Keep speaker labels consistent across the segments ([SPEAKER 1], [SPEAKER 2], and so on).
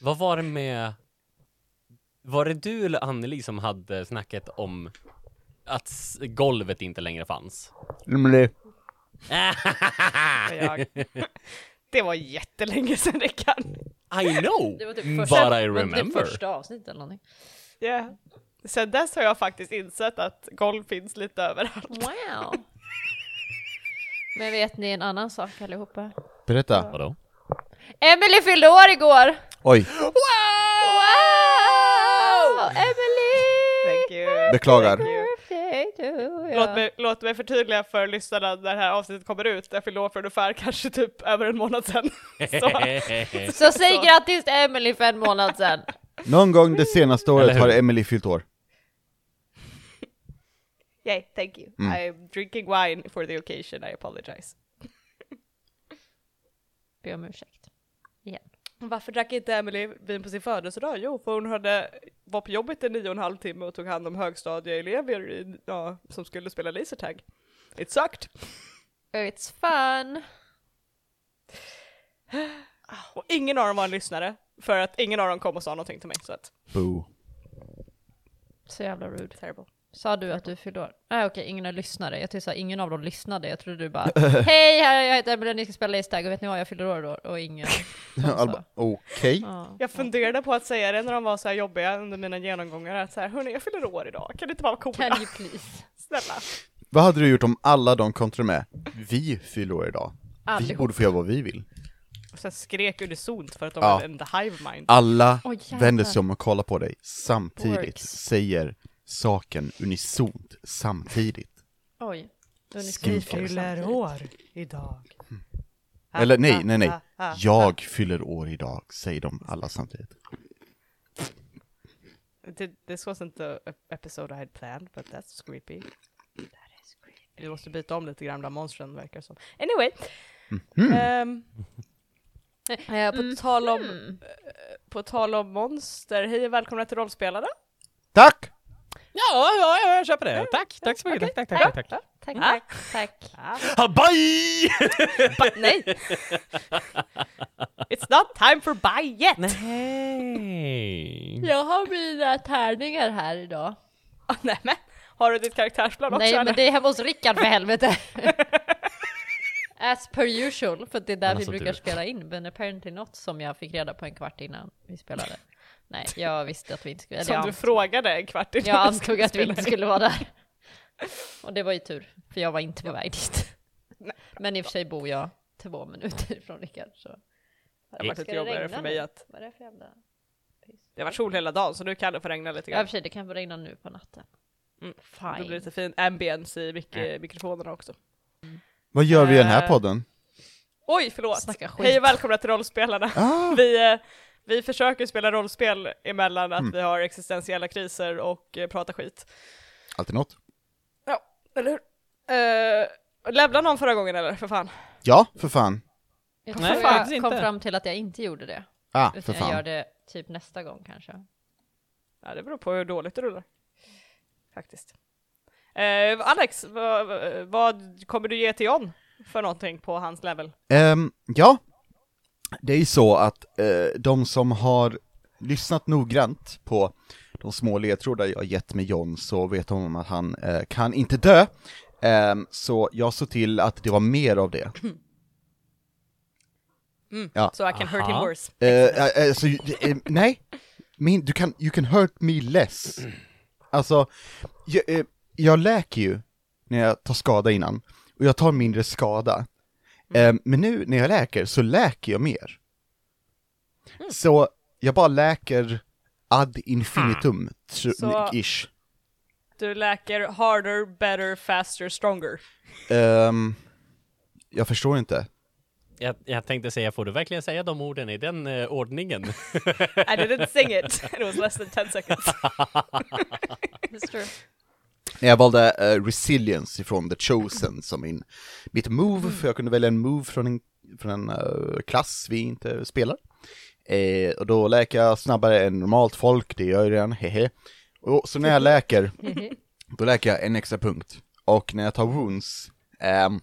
[SPEAKER 1] Vad var det med... Var det du eller Anneli som hade snacket om att golvet inte längre fanns?
[SPEAKER 2] Och jag. Det var jättelänge sedan Rickard.
[SPEAKER 1] I know!
[SPEAKER 3] Det var typ
[SPEAKER 1] but
[SPEAKER 3] första,
[SPEAKER 1] I
[SPEAKER 3] var det typ
[SPEAKER 1] remember.
[SPEAKER 3] första avsnittet eller någonting.
[SPEAKER 2] Yeah. Sen dess har jag faktiskt insett att golv finns lite överallt.
[SPEAKER 3] Wow! Men vet ni en annan sak allihopa?
[SPEAKER 4] berätta.
[SPEAKER 1] Vadå?
[SPEAKER 3] Emily fyllde år igår!
[SPEAKER 4] Oj,
[SPEAKER 3] Wow! Emily!
[SPEAKER 2] Thank you.
[SPEAKER 4] Beklagar.
[SPEAKER 2] Thank you. Låt mig, låt mig förtydliga för lyssnarna när det här avsnittet kommer ut. Jag fyllde år för ungefär kanske typ över en månad sedan. Så,
[SPEAKER 3] Så säg
[SPEAKER 2] Så.
[SPEAKER 3] grattis till Emily för en månad sedan!
[SPEAKER 4] någon gång det senaste året har Emily fyllt år.
[SPEAKER 2] yay, thank you.
[SPEAKER 4] Mm.
[SPEAKER 2] I'm drinking wine for the occasion, I apologize.
[SPEAKER 3] Be om ursäkt.
[SPEAKER 2] Varför drack inte Emily vin på sin födelsedag? Jo, för hon hade, var på jobbet i nio och en halv timme och tog hand om högstadieelever i, ja, som skulle spela lasertag. It sucked.
[SPEAKER 3] It's fun!
[SPEAKER 2] Och ingen av dem var en lyssnare, för att ingen av dem kom och sa någonting till mig. Så att,
[SPEAKER 4] Boo.
[SPEAKER 3] Så jävla rude.
[SPEAKER 2] terrible.
[SPEAKER 3] Sa du att du fyllde år? Nej okej, ingen av lyssnare. Jag tyckte ingen av dem lyssnade. Jag trodde du bara Hej, här, jag heter Emelie, ni ska spela Lace Tag och vet ni vad, jag fyller år då. Och ingen
[SPEAKER 4] Okej.
[SPEAKER 3] Ja.
[SPEAKER 2] Jag funderade på att säga det när de var så här jobbiga under mina genomgångar, att så här, hörni jag fyller år idag, kan det inte vara coola?
[SPEAKER 3] Can you please?
[SPEAKER 2] Snälla.
[SPEAKER 4] Vad hade du gjort om alla de kontrade med? Vi fyller år idag. Vi
[SPEAKER 3] Allihop.
[SPEAKER 4] borde få göra vad vi vill.
[SPEAKER 2] Och sen skrek unisont för att de
[SPEAKER 4] Ja.
[SPEAKER 2] var en the hive mind.
[SPEAKER 4] Alla
[SPEAKER 3] jävlar.
[SPEAKER 4] vänder sig om och kollar på dig samtidigt,
[SPEAKER 3] Works.
[SPEAKER 4] säger saken unisont samtidigt.
[SPEAKER 3] Oj.
[SPEAKER 4] Skriv
[SPEAKER 3] Unisont.
[SPEAKER 2] år idag.
[SPEAKER 4] Eller nej, nej, nej.
[SPEAKER 2] ah, ah.
[SPEAKER 4] Jag fyller år idag, säger de alla samtidigt.
[SPEAKER 2] Th- This wasn't the ep- episode I had planned, but that's creepy. That is creepy. Vi måste byta om lite grann bland monstren verkar som. Anyway. ehm, eh, på, tal om,
[SPEAKER 3] Mm.
[SPEAKER 2] på tal om monster, hej och välkomna till rollspelare.
[SPEAKER 4] Tack!
[SPEAKER 1] Ja, ja, ja, jag köper det. Tack, tack så mycket. Tack, tack, tack, tack. tack.
[SPEAKER 3] Tack,
[SPEAKER 2] Ah.
[SPEAKER 3] tack, tack.
[SPEAKER 1] Ah, bye!
[SPEAKER 2] Ba- nej! It's not time for bye yet!
[SPEAKER 1] Nej.
[SPEAKER 3] Jag har mina tärningar här idag.
[SPEAKER 2] Ah, nej men, har du ditt karaktärsplan också
[SPEAKER 3] Nej
[SPEAKER 2] eller?
[SPEAKER 3] men det är hemma hos Rickard för helvete! As per usual, för det är där
[SPEAKER 1] Men
[SPEAKER 3] vi
[SPEAKER 1] alltså,
[SPEAKER 3] brukar
[SPEAKER 1] du-
[SPEAKER 3] spela in, men apparently not som jag fick reda på en kvart innan vi spelade. Nej, jag visste att vi inte skulle,
[SPEAKER 2] Som
[SPEAKER 3] jag,
[SPEAKER 2] du frågade en kvart innan
[SPEAKER 3] jag antog att vi inte
[SPEAKER 2] in.
[SPEAKER 3] skulle vara där. Och det var ju tur, för jag var inte på väg dit.
[SPEAKER 2] Nej.
[SPEAKER 3] Men i och för sig bor jag två minuter ifrån Rickard, så...
[SPEAKER 2] Det har varit lite
[SPEAKER 3] det
[SPEAKER 2] jobbigare för mig
[SPEAKER 3] nu?
[SPEAKER 2] att
[SPEAKER 3] Vad är det för jävla piss?
[SPEAKER 2] det har varit sol hela dagen så nu kan det få regna lite
[SPEAKER 3] Ja, i
[SPEAKER 2] grann.
[SPEAKER 3] och för sig, det kan få regna nu på natten.
[SPEAKER 2] Mm. Det
[SPEAKER 3] Fine.
[SPEAKER 2] blir lite fin ambience i mik- mikrofonerna också.
[SPEAKER 4] Vad gör vi i den här
[SPEAKER 2] Eh,
[SPEAKER 4] podden?
[SPEAKER 2] Oj, förlåt! Hej och välkomna till rollspelarna!
[SPEAKER 4] Ah,
[SPEAKER 2] Vi, eh, vi försöker spela rollspel emellan att
[SPEAKER 4] Mm.
[SPEAKER 2] vi har existentiella kriser och eh, pratar skit.
[SPEAKER 4] alltid något.
[SPEAKER 2] Ja, eller hur? Uh, levlade någon förra gången eller? För fan.
[SPEAKER 4] Ja, för fan.
[SPEAKER 3] Jag
[SPEAKER 1] Nej,
[SPEAKER 3] tror
[SPEAKER 1] faktiskt
[SPEAKER 3] jag kom
[SPEAKER 1] inte.
[SPEAKER 3] fram till att jag inte gjorde det.
[SPEAKER 4] Ah, för
[SPEAKER 3] Utan jag gör
[SPEAKER 4] fan.
[SPEAKER 3] det typ nästa gång kanske.
[SPEAKER 2] Ja, det beror på hur dåligt du rullar. Faktiskt. Eh, Alex, vad, vad kommer du ge till John för någonting på hans level?
[SPEAKER 4] Ehm, ja, det är ju så att eh, de som har lyssnat noggrant på de små ledtrådar jag gett med John så vet de om att han eh, kan inte dö. Ehm, så jag såg till att det var mer av det. Ja.
[SPEAKER 2] So I can hurt him
[SPEAKER 1] Aha.
[SPEAKER 2] worse.
[SPEAKER 4] Eh, eh, alltså, eh, nej, Min, du kan, you can hurt me less. Alltså, jag, eh, jag läker ju när jag tar skada innan, och jag tar mindre skada. Eh, men nu när jag läker så läker jag mer. Så jag bara läker ad infinitum,
[SPEAKER 2] Så-
[SPEAKER 4] ish.
[SPEAKER 2] Du läker harder, better, faster, stronger.
[SPEAKER 4] Ehm, jag förstår inte.
[SPEAKER 1] Jag, jag tänkte säga, får du verkligen säga de orden i den eh, ordningen?
[SPEAKER 2] I didn't sing it. It was less than 10 seconds.
[SPEAKER 3] That's true.
[SPEAKER 4] Jag valde eh, resilience ifrån The Chosen som min, mitt move, för jag kunde välja en move från en, från en eh, klass vi inte spelar. Eh, och då läker jag snabbare än normalt folk, det gör jag redan, hehe. Och så när jag läker, då läker jag en extra punkt. Och när jag tar wounds, ehm,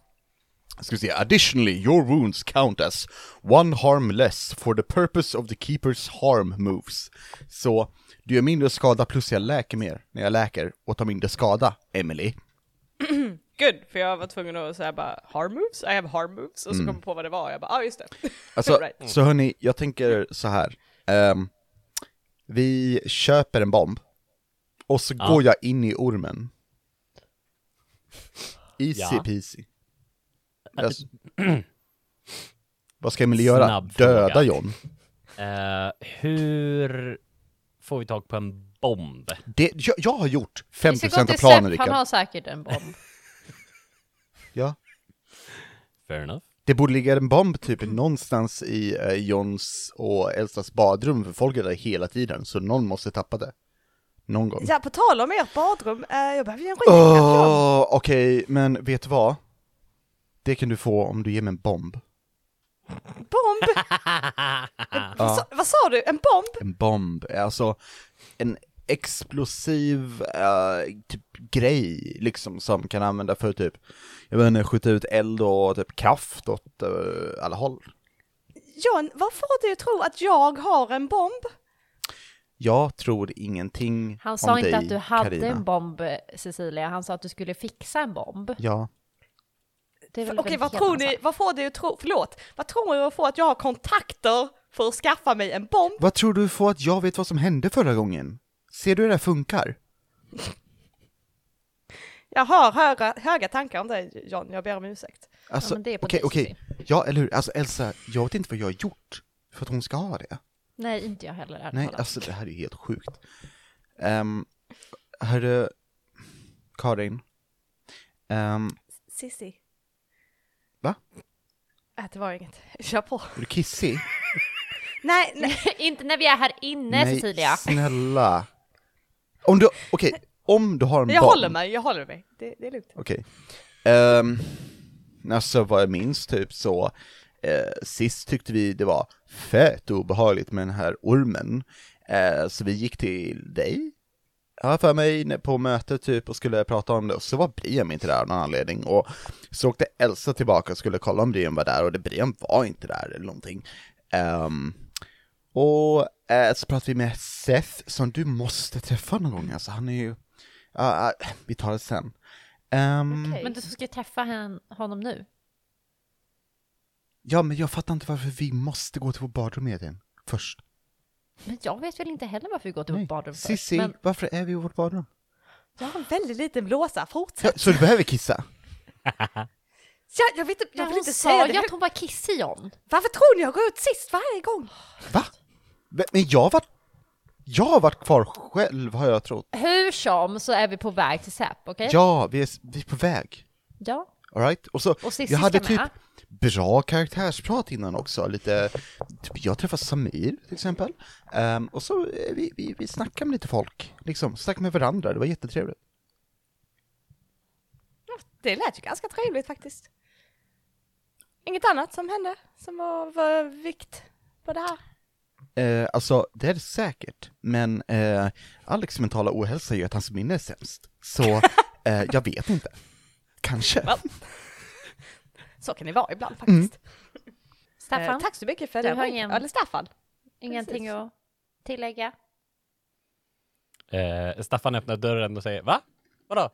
[SPEAKER 4] ska vi se, additionally your wounds count as one harm less for the purpose of the keepers harm moves. Så du gör mindre skada plus jag läker mer när jag läker och tar mindre skada, Emily.
[SPEAKER 2] Good, för jag var tvungen att säga bara harm moves, I have harm moves, och så kom jag på vad det var och jag bara, ja ah, just det.
[SPEAKER 4] Alltså,
[SPEAKER 2] Right.
[SPEAKER 4] så hörni, jag tänker så här. Ehm, vi köper en bomb, och så
[SPEAKER 1] Ja.
[SPEAKER 4] går jag in i ormen. Easy
[SPEAKER 1] Ja.
[SPEAKER 4] peasy. Alltså, vad ska Emily göra?
[SPEAKER 1] Snabb
[SPEAKER 4] Döda
[SPEAKER 1] fråga.
[SPEAKER 4] John?
[SPEAKER 1] Eh, hur får vi tag på en bomb?
[SPEAKER 4] Det, jag, jag har gjort
[SPEAKER 3] Vi
[SPEAKER 4] 5%
[SPEAKER 3] ska gå
[SPEAKER 4] av
[SPEAKER 3] till
[SPEAKER 4] planen Rickard.
[SPEAKER 3] han har säkert en bomb.
[SPEAKER 4] Ja.
[SPEAKER 1] Fair enough.
[SPEAKER 4] Det borde ligga en bomb typ någonstans i eh, Johns och Elsas badrum, för folk är där hela tiden, så någon måste tappa det. Någon gång.
[SPEAKER 2] Ja, på tal om ert badrum, eh, jag behöver ju en John.
[SPEAKER 4] Åh, okej, men vet du vad? Det kan du få om du ger mig en bomb.
[SPEAKER 2] Bomb! vad, sa, vad sa du? En bomb?
[SPEAKER 4] En bomb alltså en explosiv eh, typ grej, liksom, som kan använda för typ, jag vet inte, skjuta ut eld och typ kraft åt eh, alla håll.
[SPEAKER 2] John, vad får du att tro att jag har en bomb?
[SPEAKER 4] Jag tror ingenting
[SPEAKER 3] Han
[SPEAKER 4] om
[SPEAKER 3] sa inte
[SPEAKER 4] dig,
[SPEAKER 3] att du hade
[SPEAKER 4] Carina.
[SPEAKER 3] en bomb, Cecilia. Han sa att du skulle fixa en bomb.
[SPEAKER 4] Ja,
[SPEAKER 2] Okej,
[SPEAKER 3] en
[SPEAKER 2] vad tror ni, vad får du att tro, förlåt, vad tror ni att få att jag har kontakter för att skaffa mig en bomb?
[SPEAKER 4] Vad tror du får att jag vet vad som hände förra gången? Ser du hur det här funkar?
[SPEAKER 2] Jag har höga, höga tankar om dig John, jag ber om ursäkt.
[SPEAKER 4] Alltså,
[SPEAKER 3] är på
[SPEAKER 4] okej,
[SPEAKER 3] dig,
[SPEAKER 4] okej. Ja, eller hur? Alltså Elsa, jag vet inte vad jag har gjort för att hon ska ha det.
[SPEAKER 3] Nej, inte jag heller.
[SPEAKER 4] Nej,
[SPEAKER 3] talat.
[SPEAKER 4] alltså det här är helt sjukt. Um, hörru, Karin. Um,
[SPEAKER 2] Sissi.
[SPEAKER 4] Va?
[SPEAKER 2] Äh, det var inget. Kör på.
[SPEAKER 4] är du kissig?
[SPEAKER 2] Nej, nej.
[SPEAKER 3] inte när vi är här inne, Cecilia.
[SPEAKER 4] snälla. Om du, okej, om du har en
[SPEAKER 2] Jag
[SPEAKER 4] bomb.
[SPEAKER 2] håller mig, jag håller mig. Det, det är lugnt.
[SPEAKER 4] Okej. Ehm, alltså vad jag minns typ så, eh, sist tyckte vi det var fett obehagligt med den här ormen. Eh, så vi gick till dig, jag har för mig, på mötet typ och skulle prata om det, och så var Brian inte där av någon anledning. Och så åkte Elsa tillbaka och skulle kolla om Brian var där, och det, Brian var inte där eller någonting. Ehm, och eh, så pratade vi med Seth, som du måste träffa någon gång, alltså han är ju, ja, ja, vi tar det sen. Ehm,
[SPEAKER 2] Okej.
[SPEAKER 3] Men du ska träffa honom nu?
[SPEAKER 4] Ja, men jag fattar inte varför vi måste gå till vår badrum med den först.
[SPEAKER 3] Men jag vet väl inte heller varför vi går till vårt badrum först.
[SPEAKER 4] Sissi,
[SPEAKER 3] Men
[SPEAKER 4] varför är vi i vårt badrum?
[SPEAKER 2] Jag har en väldigt liten blåsa,
[SPEAKER 4] Ja,
[SPEAKER 2] fortsätt.
[SPEAKER 4] så du behöver kissa?
[SPEAKER 2] Ja, jag, vet, inte- jag vill
[SPEAKER 3] hon
[SPEAKER 2] inte säga det.
[SPEAKER 3] att hon var kissig John.
[SPEAKER 2] Varför tror ni jag går ut sist varje gång?
[SPEAKER 4] Va? Men- jag har varit, jag har varit kvar själv har jag trott.
[SPEAKER 3] Hur som så är vi på väg till Säp, okej?
[SPEAKER 4] Ja, vi är, vi är på väg.
[SPEAKER 3] Ja.
[SPEAKER 4] Alright? Och så,
[SPEAKER 3] Och
[SPEAKER 4] jag hade typ
[SPEAKER 3] med.
[SPEAKER 4] bra karaktärsprat innan också, lite, typ, jag träffade Samir till exempel, Ehm, och så eh, vi, vi, vi snackade med lite folk, liksom, snackade med varandra, det var jättetrevligt.
[SPEAKER 2] Det lät ju ganska trevligt faktiskt. Inget annat som hände som var, var vikt på det här?
[SPEAKER 4] Eh, alltså, det är det säkert, men eh, Alex mentala ohälsa gör att hans minne är sämst. Så, eh, jag vet inte. Kanske.
[SPEAKER 2] Well. Så kan det vara ibland faktiskt.
[SPEAKER 4] Mm.
[SPEAKER 3] Staffan,
[SPEAKER 2] Eh, tack så mycket för
[SPEAKER 3] Du
[SPEAKER 2] det.
[SPEAKER 3] har ingen-
[SPEAKER 2] Eller Staffan.
[SPEAKER 3] ingenting
[SPEAKER 2] precis.
[SPEAKER 3] att tillägga?
[SPEAKER 1] Eh, Staffan öppnar dörren och säger Va? Vadå?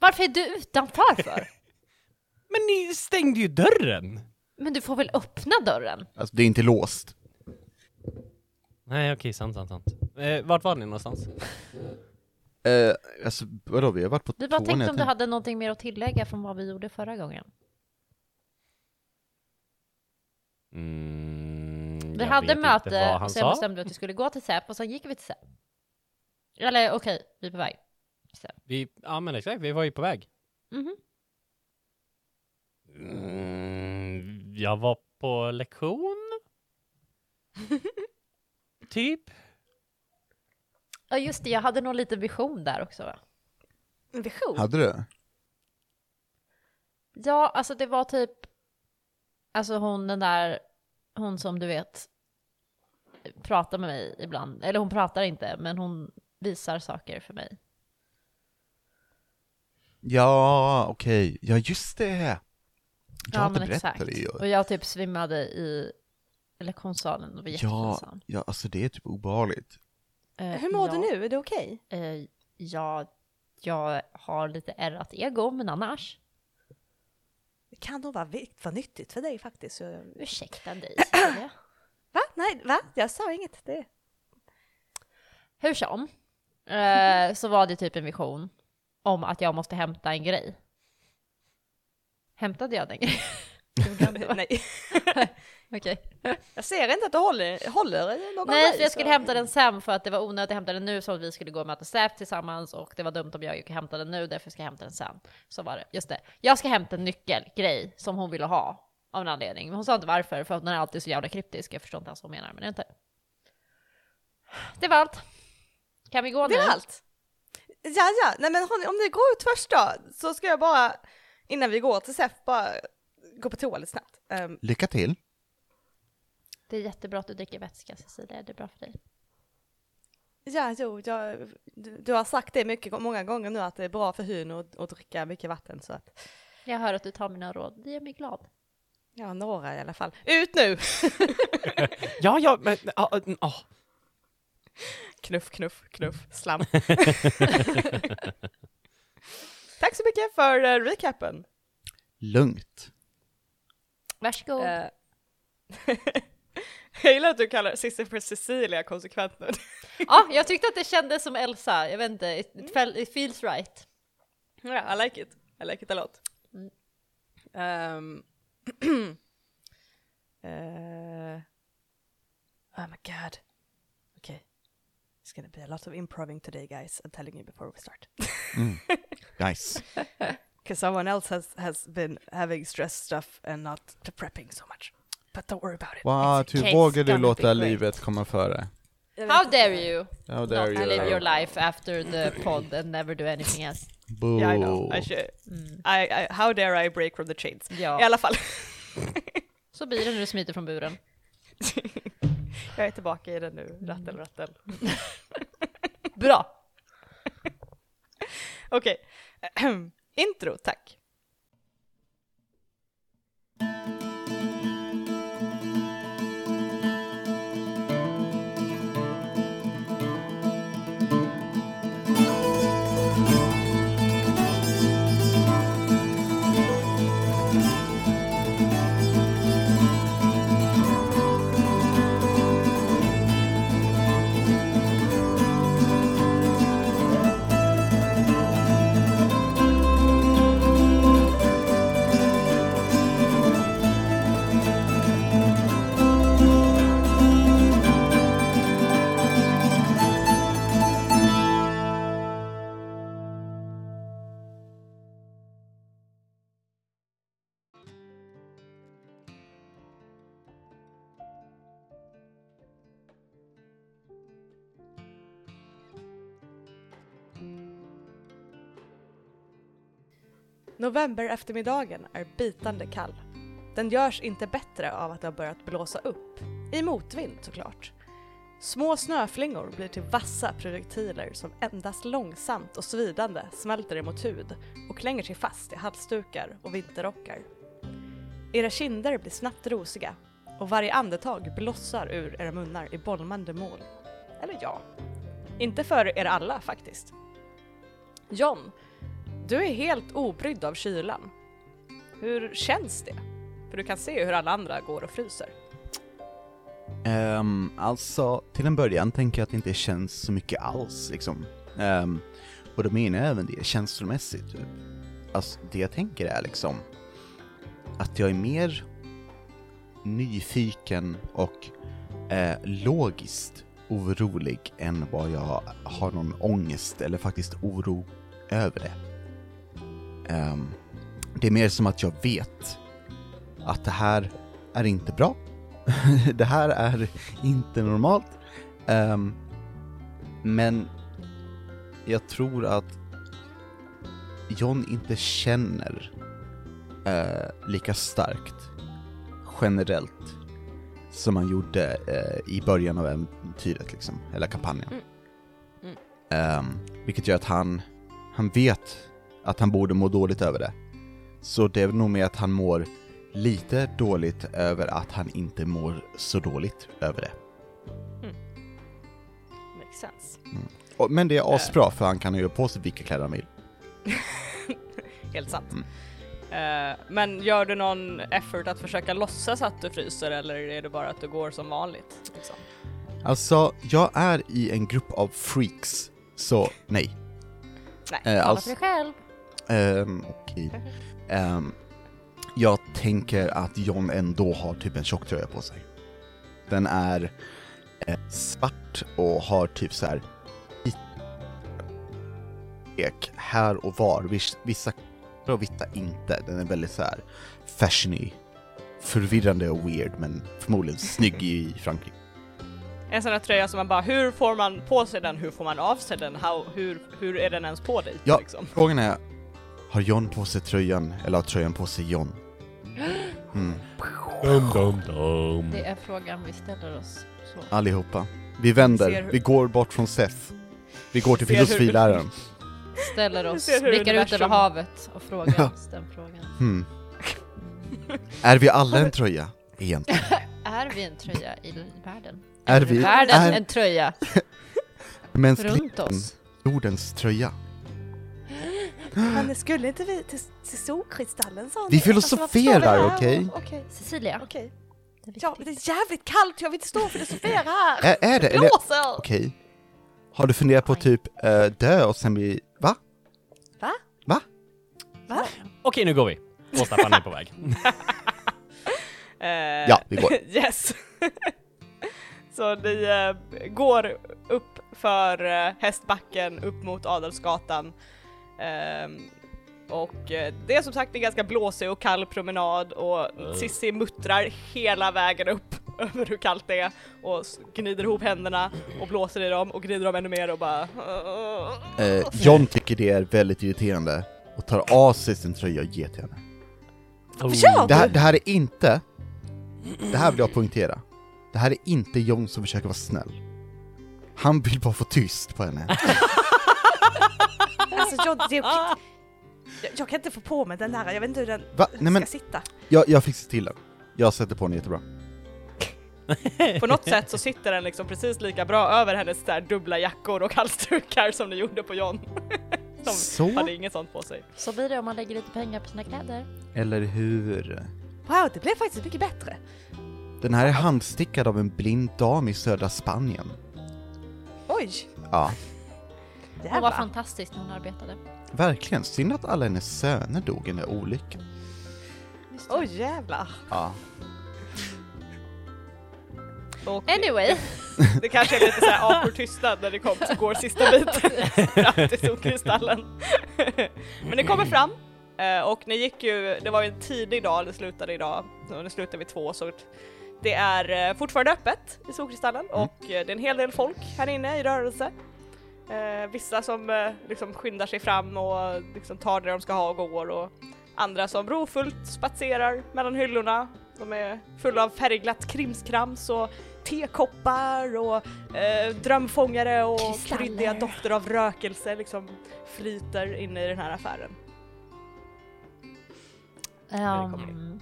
[SPEAKER 3] Varför är du utanför för?
[SPEAKER 1] Men ni stängde ju dörren!
[SPEAKER 3] Men du får väl öppna dörren?
[SPEAKER 4] Alltså, det är inte låst.
[SPEAKER 1] Nej okej, sant, sant, sant. Eh, vart var ni någonstans?
[SPEAKER 4] Eh, alltså, vadå, vi har varit på
[SPEAKER 3] Du bara tänkte om du hade någonting mer att tillägga från vad vi gjorde förra gången.
[SPEAKER 1] Mm,
[SPEAKER 3] Vi
[SPEAKER 1] jag
[SPEAKER 3] hade
[SPEAKER 1] vet inte
[SPEAKER 3] möte
[SPEAKER 1] vad han
[SPEAKER 3] och sen
[SPEAKER 1] sa.
[SPEAKER 3] bestämde vi att vi skulle gå till Säp och sen gick vi till Säp. Eller okej, vi är på väg. Säp.
[SPEAKER 1] Vi, ja men exakt, vi var ju på väg.
[SPEAKER 3] Mhm.
[SPEAKER 1] Mm, jag var på lektion? typ?
[SPEAKER 3] Ja just det, jag hade någon liten vision där också va?
[SPEAKER 2] En vision.
[SPEAKER 4] Hade du?
[SPEAKER 3] Ja, alltså det var typ, alltså hon den där, hon som du vet pratar med mig ibland, eller hon pratar inte, men hon visar saker för mig.
[SPEAKER 4] Ja, okej. Ja, just det.
[SPEAKER 3] Ja,
[SPEAKER 4] det
[SPEAKER 3] men exakt.
[SPEAKER 4] ju.
[SPEAKER 3] Och jag typ svimmade i lektionssalen och var
[SPEAKER 4] Ja,
[SPEAKER 3] jättepinsam.
[SPEAKER 4] ja, alltså det är typ obehagligt.
[SPEAKER 3] Eh,
[SPEAKER 2] Hur mår
[SPEAKER 3] ja,
[SPEAKER 2] du nu? Är det okej?
[SPEAKER 3] Eh, ja, jag har lite ärrat ego, men annars.
[SPEAKER 2] Det kan nog vara, vara nyttigt för dig faktiskt.
[SPEAKER 3] Ursäkta dig.
[SPEAKER 2] Va? Nej, va? Jag sa inget. Det...
[SPEAKER 3] Hur som, eh, så var det typ en vision om att jag måste hämta en grej. Hämtade jag den grejen?
[SPEAKER 2] Nej.
[SPEAKER 3] Okej.
[SPEAKER 2] Jag ser inte att du håller, håller någon
[SPEAKER 3] Nej,
[SPEAKER 2] grej,
[SPEAKER 3] för jag
[SPEAKER 2] så-
[SPEAKER 3] skulle hämta den sen för att det var onödigt att hämta den nu så att vi skulle gå och möta Säf tillsammans och det var dumt om jag gick och hämtade den nu, därför ska jag hämta den sen. Så var det, just det. Jag ska hämta en nyckelgrej som hon ville ha av en anledning. Men hon sa inte varför, för att den är alltid så jävla kryptisk. Jag förstår inte ens vad hon menar, men det är inte. Det var allt. Kan vi gå
[SPEAKER 2] Det
[SPEAKER 3] nu?
[SPEAKER 2] är allt. Ja, ja. Nej, men hörni, om ni går ut först då, så ska jag bara, innan vi går till SEF, bara gå på toa lite snabbt. Ehm,
[SPEAKER 4] Lycka till.
[SPEAKER 3] Det är jättebra att du dricker vätska, Cecilia. Det är bra för dig.
[SPEAKER 2] ja, jo, jag, du, du har sagt det mycket, många gånger nu att det är bra för hyn att, att dricka mycket vatten, så att,
[SPEAKER 3] Jag hör att du tar mina råd. Det gör mig glad.
[SPEAKER 2] ja, några i alla fall. Ut nu!
[SPEAKER 1] Ja, ja, men... ja, mm, åh.
[SPEAKER 2] Knuff, knuff, knuff, slam. Tack så mycket för uh, recapen.
[SPEAKER 4] Lugnt.
[SPEAKER 3] Varsågod.
[SPEAKER 2] Eh, jag gillar att du kallar Cissi för Cecilia konsekvent nu.
[SPEAKER 3] Ja, jag tyckte att det kändes som Elsa. Jag vet inte, it, it, felt, it feels right.
[SPEAKER 2] Ja, I like it. I like it a lot.
[SPEAKER 3] Mm.
[SPEAKER 2] Um, uh, oh my god. Okay. It's gonna be a lot of improving today, guys. I'm telling you before we start.
[SPEAKER 4] Nice.
[SPEAKER 2] Because someone else has, has been having stress stuff and not prepping so much. But don't worry about it.
[SPEAKER 4] What,
[SPEAKER 3] It's
[SPEAKER 4] hur
[SPEAKER 3] case
[SPEAKER 4] vågar du
[SPEAKER 3] gonna
[SPEAKER 4] låta
[SPEAKER 3] be great.
[SPEAKER 4] livet komma före?
[SPEAKER 3] How dare you
[SPEAKER 4] How
[SPEAKER 3] not
[SPEAKER 4] dare you?
[SPEAKER 3] live your life after the pod and never do anything else?
[SPEAKER 4] Boo.
[SPEAKER 2] Yeah, I know. I should.
[SPEAKER 3] Mm.
[SPEAKER 2] I, I, how dare I break from the chains? I
[SPEAKER 3] Ja,
[SPEAKER 2] alla fall.
[SPEAKER 3] så blir det när du smiter från buren.
[SPEAKER 2] jag är tillbaka i den nu. Rattel, rattel.
[SPEAKER 3] Bra!
[SPEAKER 2] Okej. Intro, tack. November eftermiddagen är bitande kall. Den görs inte bättre av att det har börjat blåsa upp. I motvind såklart. Små snöflingor blir till vassa projektiler som endast långsamt och svidande smälter emot hud och klänger sig fast i halsdukar och vinterrockar. Era kinder blir snabbt rosiga och varje andetag blossar ur era munnar i bolmande mål. Eller ja, inte för er alla faktiskt. John, du är helt obrydd av kylan. Hur känns det? För du kan se hur alla andra går och fryser.
[SPEAKER 4] Um, alltså, till en början tänker jag att det inte känns så mycket alls liksom. Um, och då menar jag även det känslomässigt. Typ. Alltså, det jag tänker är liksom att jag är mer nyfiken och eh, logiskt orolig än vad jag har någon ångest eller faktiskt oro över det. Ehm, det är mer som att jag vet att det här är inte bra. det här är inte normalt. Ehm, men jag tror att John inte känner eh, lika starkt generellt som han gjorde eh, i början av äventyret liksom, eller kampanjen.
[SPEAKER 2] Mm. Mm.
[SPEAKER 4] Ehm, vilket gör att han, han vet att han borde må dåligt över det. Så det är nog med att han mår lite dåligt över att han inte mår så dåligt över det.
[SPEAKER 2] Makes sense.
[SPEAKER 4] Och- Men det är asbra för han kan ju på sig vilka kläder han vill.
[SPEAKER 2] Helt sant.
[SPEAKER 4] Mm.
[SPEAKER 2] Eh, men gör du någon effort att försöka låtsas att du fryser eller är det bara att du går som vanligt? Liksom?
[SPEAKER 4] Alltså, jag är i en grupp av freaks, så nej.
[SPEAKER 2] Nej,
[SPEAKER 4] Eh,
[SPEAKER 3] Tala
[SPEAKER 4] alltså,
[SPEAKER 3] för dig själv.
[SPEAKER 4] Ehm, okej. Ehm, jag tänker att John ändå har typ en tjocktröja på sig. Den är eh, svart och har typ så här ek här och var. Viss- Vissa och vissa inte. Den är väldigt så här fashiony. Förvirrande och weird men förmodligen snygg i Frankrike.
[SPEAKER 2] En sån här tröja som man bara, hur får man på sig den, hur får man av sig den, How, hur, hur är den ens på dig?
[SPEAKER 4] Ja.
[SPEAKER 2] Liksom?
[SPEAKER 4] Frågan är, har John på sig tröjan eller har tröjan på sig John? Mm.
[SPEAKER 1] Dum, dum, dum.
[SPEAKER 3] Det är frågan vi ställer oss. Så.
[SPEAKER 4] Allihopa. Vi vänder,
[SPEAKER 2] hur-
[SPEAKER 4] vi går bort från Seth. Vi går till
[SPEAKER 2] hur-
[SPEAKER 4] filosofiläraren.
[SPEAKER 3] Ställer
[SPEAKER 2] Vi
[SPEAKER 3] oss, blickar ut över havet och frågar
[SPEAKER 4] Ja.
[SPEAKER 3] oss den frågan.
[SPEAKER 4] Hmm. Är vi alla en tröja? Egentligen.
[SPEAKER 3] Är vi en tröja i världen?
[SPEAKER 4] Är vi,
[SPEAKER 3] världen
[SPEAKER 4] är
[SPEAKER 3] en tröja runt oss?
[SPEAKER 4] jordens tröja?
[SPEAKER 2] Men skulle inte vi till, till Solkristallen sa
[SPEAKER 4] Vi filosoferar, Alltså, okej?
[SPEAKER 2] Okej,
[SPEAKER 3] Cecilia,
[SPEAKER 2] okej.
[SPEAKER 3] det är
[SPEAKER 2] Ja,
[SPEAKER 3] viktigt.
[SPEAKER 2] det är jävligt kallt, jag vill inte stå och filosofera här!
[SPEAKER 4] Är, är det?
[SPEAKER 2] Det blåser!
[SPEAKER 4] okej. Har du funderat på typ eh, dö och sen bli, va?
[SPEAKER 2] Va?
[SPEAKER 1] Okej, nu går vi. Och Staffan är på väg.
[SPEAKER 2] Eh,
[SPEAKER 4] Ja, vi går.
[SPEAKER 2] yes. Så ni eh, går upp för eh, Hästbacken, upp mot Adelsgatan. Ehm, och eh, det är som sagt en ganska blåsig och kall promenad och Sissi muttrar hela vägen upp över hur kallt det är och gnider ihop händerna och blåser i dem och gnider dem ännu mer och bara
[SPEAKER 4] Eh, John tycker det är väldigt irriterande och tar av sig sin tröja och ger till henne.
[SPEAKER 2] Kör!
[SPEAKER 4] Det här, det här är inte, det här vill jag poängtera, det här är inte John som försöker vara snäll. Han vill bara få tyst på henne.
[SPEAKER 2] Alltså jag, det, jag, jag kan inte få på mig den där, jag vet inte hur den
[SPEAKER 4] Va? Nej men,
[SPEAKER 2] ska sitta.
[SPEAKER 4] jag, jag fixar till den. Jag sätter på den jättebra.
[SPEAKER 2] På något sätt så sitter den liksom precis lika bra över hennes där dubbla jackor och halsdukar som ni gjorde på John. Som
[SPEAKER 4] Så,
[SPEAKER 2] hade inget sånt på sig.
[SPEAKER 3] Så blir det om man lägger lite pengar på sina kläder.
[SPEAKER 4] eller hur?
[SPEAKER 2] Wow, det blev faktiskt mycket bättre.
[SPEAKER 4] Den här är handstickad av en blind dam i södra Spanien.
[SPEAKER 2] Oj,
[SPEAKER 4] Ja,
[SPEAKER 3] Hon var fantastisk när hon arbetade.
[SPEAKER 4] verkligen. Synd att alla hennes söner dog i den där olyckan.
[SPEAKER 2] Oj jävlar.
[SPEAKER 4] Ja.
[SPEAKER 2] Och
[SPEAKER 3] Anyway,
[SPEAKER 2] det kanske är lite såhär awkward tystnad när det kom, så går sista biten fram till solkristallen. Men ni kommer fram eh, och ni gick ju, det var ju en tidig dag, det slutade idag, och det slutade vid två så det är eh, fortfarande öppet i solkristallen
[SPEAKER 4] Mm.
[SPEAKER 2] och eh, det är en hel del folk här inne i rörelse. Eh, vissa som eh, liksom skyndar sig fram och liksom tar det de ska ha och går och andra som rofullt spatserar mellan hyllorna. De är fulla av färgglatt krimskrams och tekoppar och eh, drömfångare och
[SPEAKER 3] Kristaller.
[SPEAKER 2] kryddiga dofter av rökelse liksom flyter inne i den här affären.
[SPEAKER 3] um,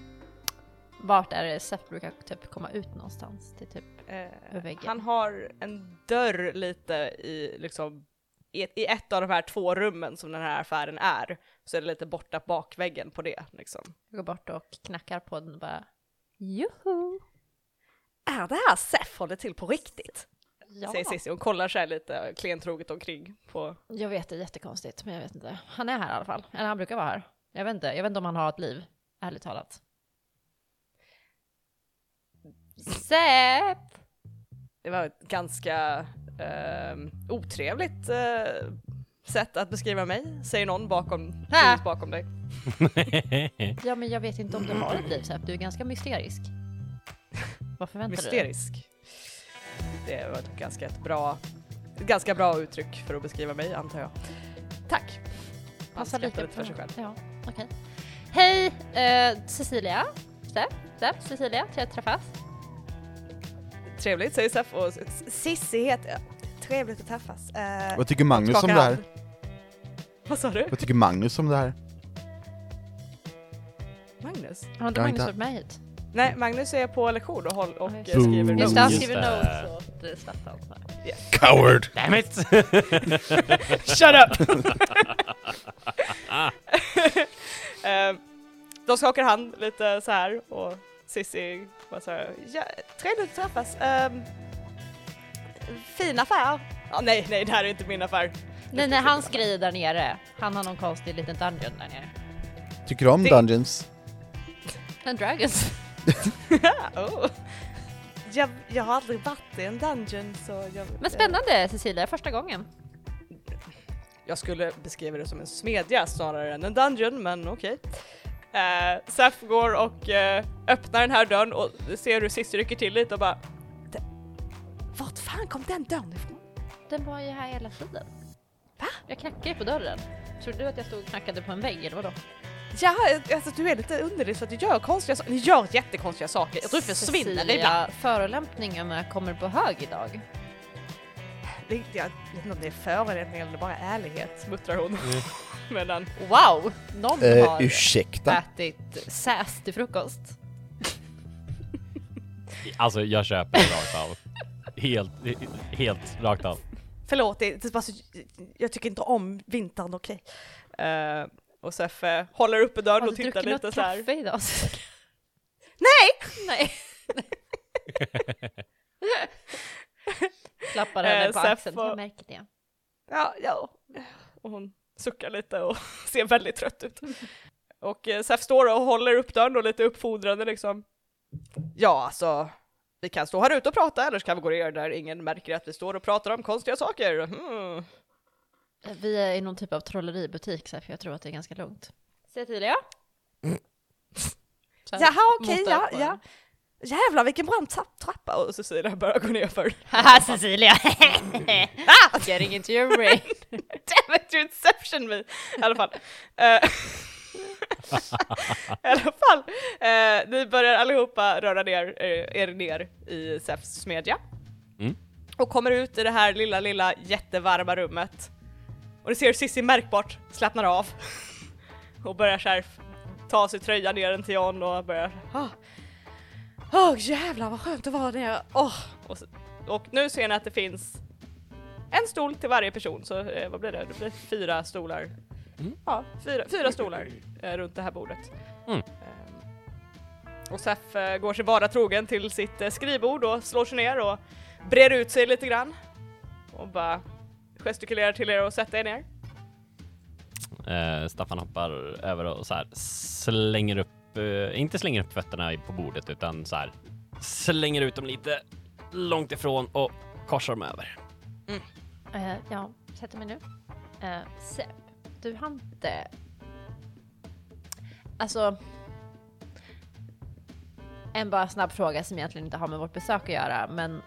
[SPEAKER 3] vart är det Seth brukar typ komma ut någonstans? Till typ
[SPEAKER 2] Eh,
[SPEAKER 3] väggen.
[SPEAKER 2] han har en dörr lite i liksom i ett, i ett av de här två rummen som den här affären är så är det lite borta bakväggen på det liksom.
[SPEAKER 3] går bort och knackar på den och bara Joho!
[SPEAKER 2] Är det här Seth håller till på riktigt?
[SPEAKER 3] Ja,
[SPEAKER 2] Säger Cissi, hon kollar sig lite klentroget omkring på
[SPEAKER 3] jag vet det är jättekonstigt men jag vet inte. Han är här i alla fall. Eller han brukar vara här. Jag vet inte, jag vet inte om han har ett liv. Ärligt talat. Sepp!
[SPEAKER 2] Det var ett ganska ehm, otrevligt eh, sätt att beskriva mig, säger någon bakom, bakom dig.
[SPEAKER 3] Ja men jag vet inte om du har ett liv Sepp, du är ganska mysterisk. Vad förväntar du dig?
[SPEAKER 2] Mysterisk. Det var ett ganska ett bra, ett ganska bra uttryck för att beskriva mig antar jag. Tack!
[SPEAKER 3] Passar lite
[SPEAKER 2] för sig själv.
[SPEAKER 3] Ja, okej. Hej eh, Cecilia. Sepp, Sepp, Cecilia, trevligt att träffas.
[SPEAKER 2] Trevligt säger Sef och Sissi heter jag. Trevligt att träffas. Eh,
[SPEAKER 4] Vad tycker Magnus om det här?
[SPEAKER 2] hand. Vad sa du?
[SPEAKER 4] Vad tycker Magnus om det här?
[SPEAKER 2] Magnus?
[SPEAKER 3] Har inte
[SPEAKER 4] Jag har
[SPEAKER 3] Magnus
[SPEAKER 4] inte-
[SPEAKER 3] varit med hit?
[SPEAKER 2] Nej, Magnus är på lektion och, håll, och eh,
[SPEAKER 3] just
[SPEAKER 2] skriver
[SPEAKER 4] det.
[SPEAKER 3] Just
[SPEAKER 2] notes.
[SPEAKER 3] det, han skriver
[SPEAKER 1] det.
[SPEAKER 3] notes åt eh, Staffan.
[SPEAKER 4] Coward!
[SPEAKER 1] Damn it!
[SPEAKER 2] Shut up! Ehm, de skakar hand lite så här och Cissi bara så här, ja, trevligt att träffas. Um, fin affär. Ja, nej, nej, det här är inte min affär.
[SPEAKER 3] Nej, nej, hans grej är där nere. Han har någon konstig liten dungeon där nere.
[SPEAKER 4] Tycker du om
[SPEAKER 2] Det-
[SPEAKER 4] Dungeons?
[SPEAKER 3] En dragons.
[SPEAKER 2] oh. jag, jag har aldrig varit i en dungeon så jag...
[SPEAKER 3] Men spännande Cecilia, första gången.
[SPEAKER 2] Jag skulle beskriva det som en smedja snarare än en dungeon, men okej. Okay. Seth går och eh, öppnar den här dörren och ser hur Cissi rycker till lite och bara... "Det- Vart fan kom den dörren ifrån?
[SPEAKER 3] Den var ju här hela tiden.
[SPEAKER 2] Va?
[SPEAKER 3] Jag knackade på dörren. Trodde du att jag stod och knackade på en vägg eller vadå?
[SPEAKER 2] Ja, alltså du är lite underlig för att du gör konstiga saker. Ni gör jättekonstiga saker. Jag tror du försvinner ibland.
[SPEAKER 3] Förolämpningarna kommer på hög idag.
[SPEAKER 2] Det, jag vet inte om det är förolämpning eller bara ärlighet, muttrar hon. Medan...
[SPEAKER 3] Wow! Någon
[SPEAKER 4] Eh,
[SPEAKER 3] har
[SPEAKER 4] ursäkta?
[SPEAKER 3] ätit säs till frukost.
[SPEAKER 1] Alltså jag köper det rakt av. Helt, helt rakt av.
[SPEAKER 2] Förlåt, det, det så, jag tycker inte om vintern, okej. Eh, och Sef eh, håller uppe dörren
[SPEAKER 3] Har
[SPEAKER 2] och
[SPEAKER 3] du
[SPEAKER 2] tittar
[SPEAKER 3] druckit
[SPEAKER 2] lite
[SPEAKER 3] något
[SPEAKER 2] så här.
[SPEAKER 3] kaffe idag?
[SPEAKER 2] Nej!
[SPEAKER 3] Nej. Klappar henne
[SPEAKER 2] Eh,
[SPEAKER 3] på axeln. Jag märker det.
[SPEAKER 2] Ja, ja. Och hon suckar lite och ser väldigt trött ut. Och eh, Sef står och håller upp dörren och lite uppfordrande liksom. Ja, alltså. Vi kan stå här ute och prata eller så kan vi gå ner där ingen märker att vi står och pratar om konstiga saker. Hmm.
[SPEAKER 3] Vi är i någon typ av trolleributik för jag tror att det är ganska lugnt. Cecilia? Här,
[SPEAKER 2] Jaha, okej,
[SPEAKER 3] mot
[SPEAKER 2] ja, ja. Jävlar vilken brant trapp- trappa! Och Cecilia börjar gå ner för.
[SPEAKER 3] Haha Cecilia! ah! Getting into your brain.
[SPEAKER 2] Damn it, you inception me! I alla fall. Eh, I alla fall, eh, ni börjar allihopa röra ner eh, er ner i Zephs smedja.
[SPEAKER 1] Mm.
[SPEAKER 2] Och kommer ut i det här lilla, lilla jättevarma rummet. Och ni ser hur Sissi märkbart slappnar av. och börjar så här f- ta sig tröjan ner den till John och börjar Åh oh, jävlar vad skönt det var nere. Åh! Och, så, och nu ser ni att det finns en stol till varje person, så eh, vad blir det? Det blir fyra stolar.
[SPEAKER 1] Mm.
[SPEAKER 2] Ja, fyra, fyra stolar eh, runt det här bordet.
[SPEAKER 1] Mm.
[SPEAKER 2] Ehm, och Sef eh, går sig vara trogen till sitt eh, skrivbord och slår sig ner och brer ut sig lite grann. Och bara gestikulerar till er att sätta er ner.
[SPEAKER 1] Eh, Staffan hoppar över och så här slänger upp, inte slänger upp fötterna på bordet utan så här slänger ut dem lite långt ifrån och korsar dem över.
[SPEAKER 3] Eh, ja, sätter mig nu. Uh, Sepp, du har inte... Alltså... En bara snabb fråga som egentligen inte har med vårt besök att göra, men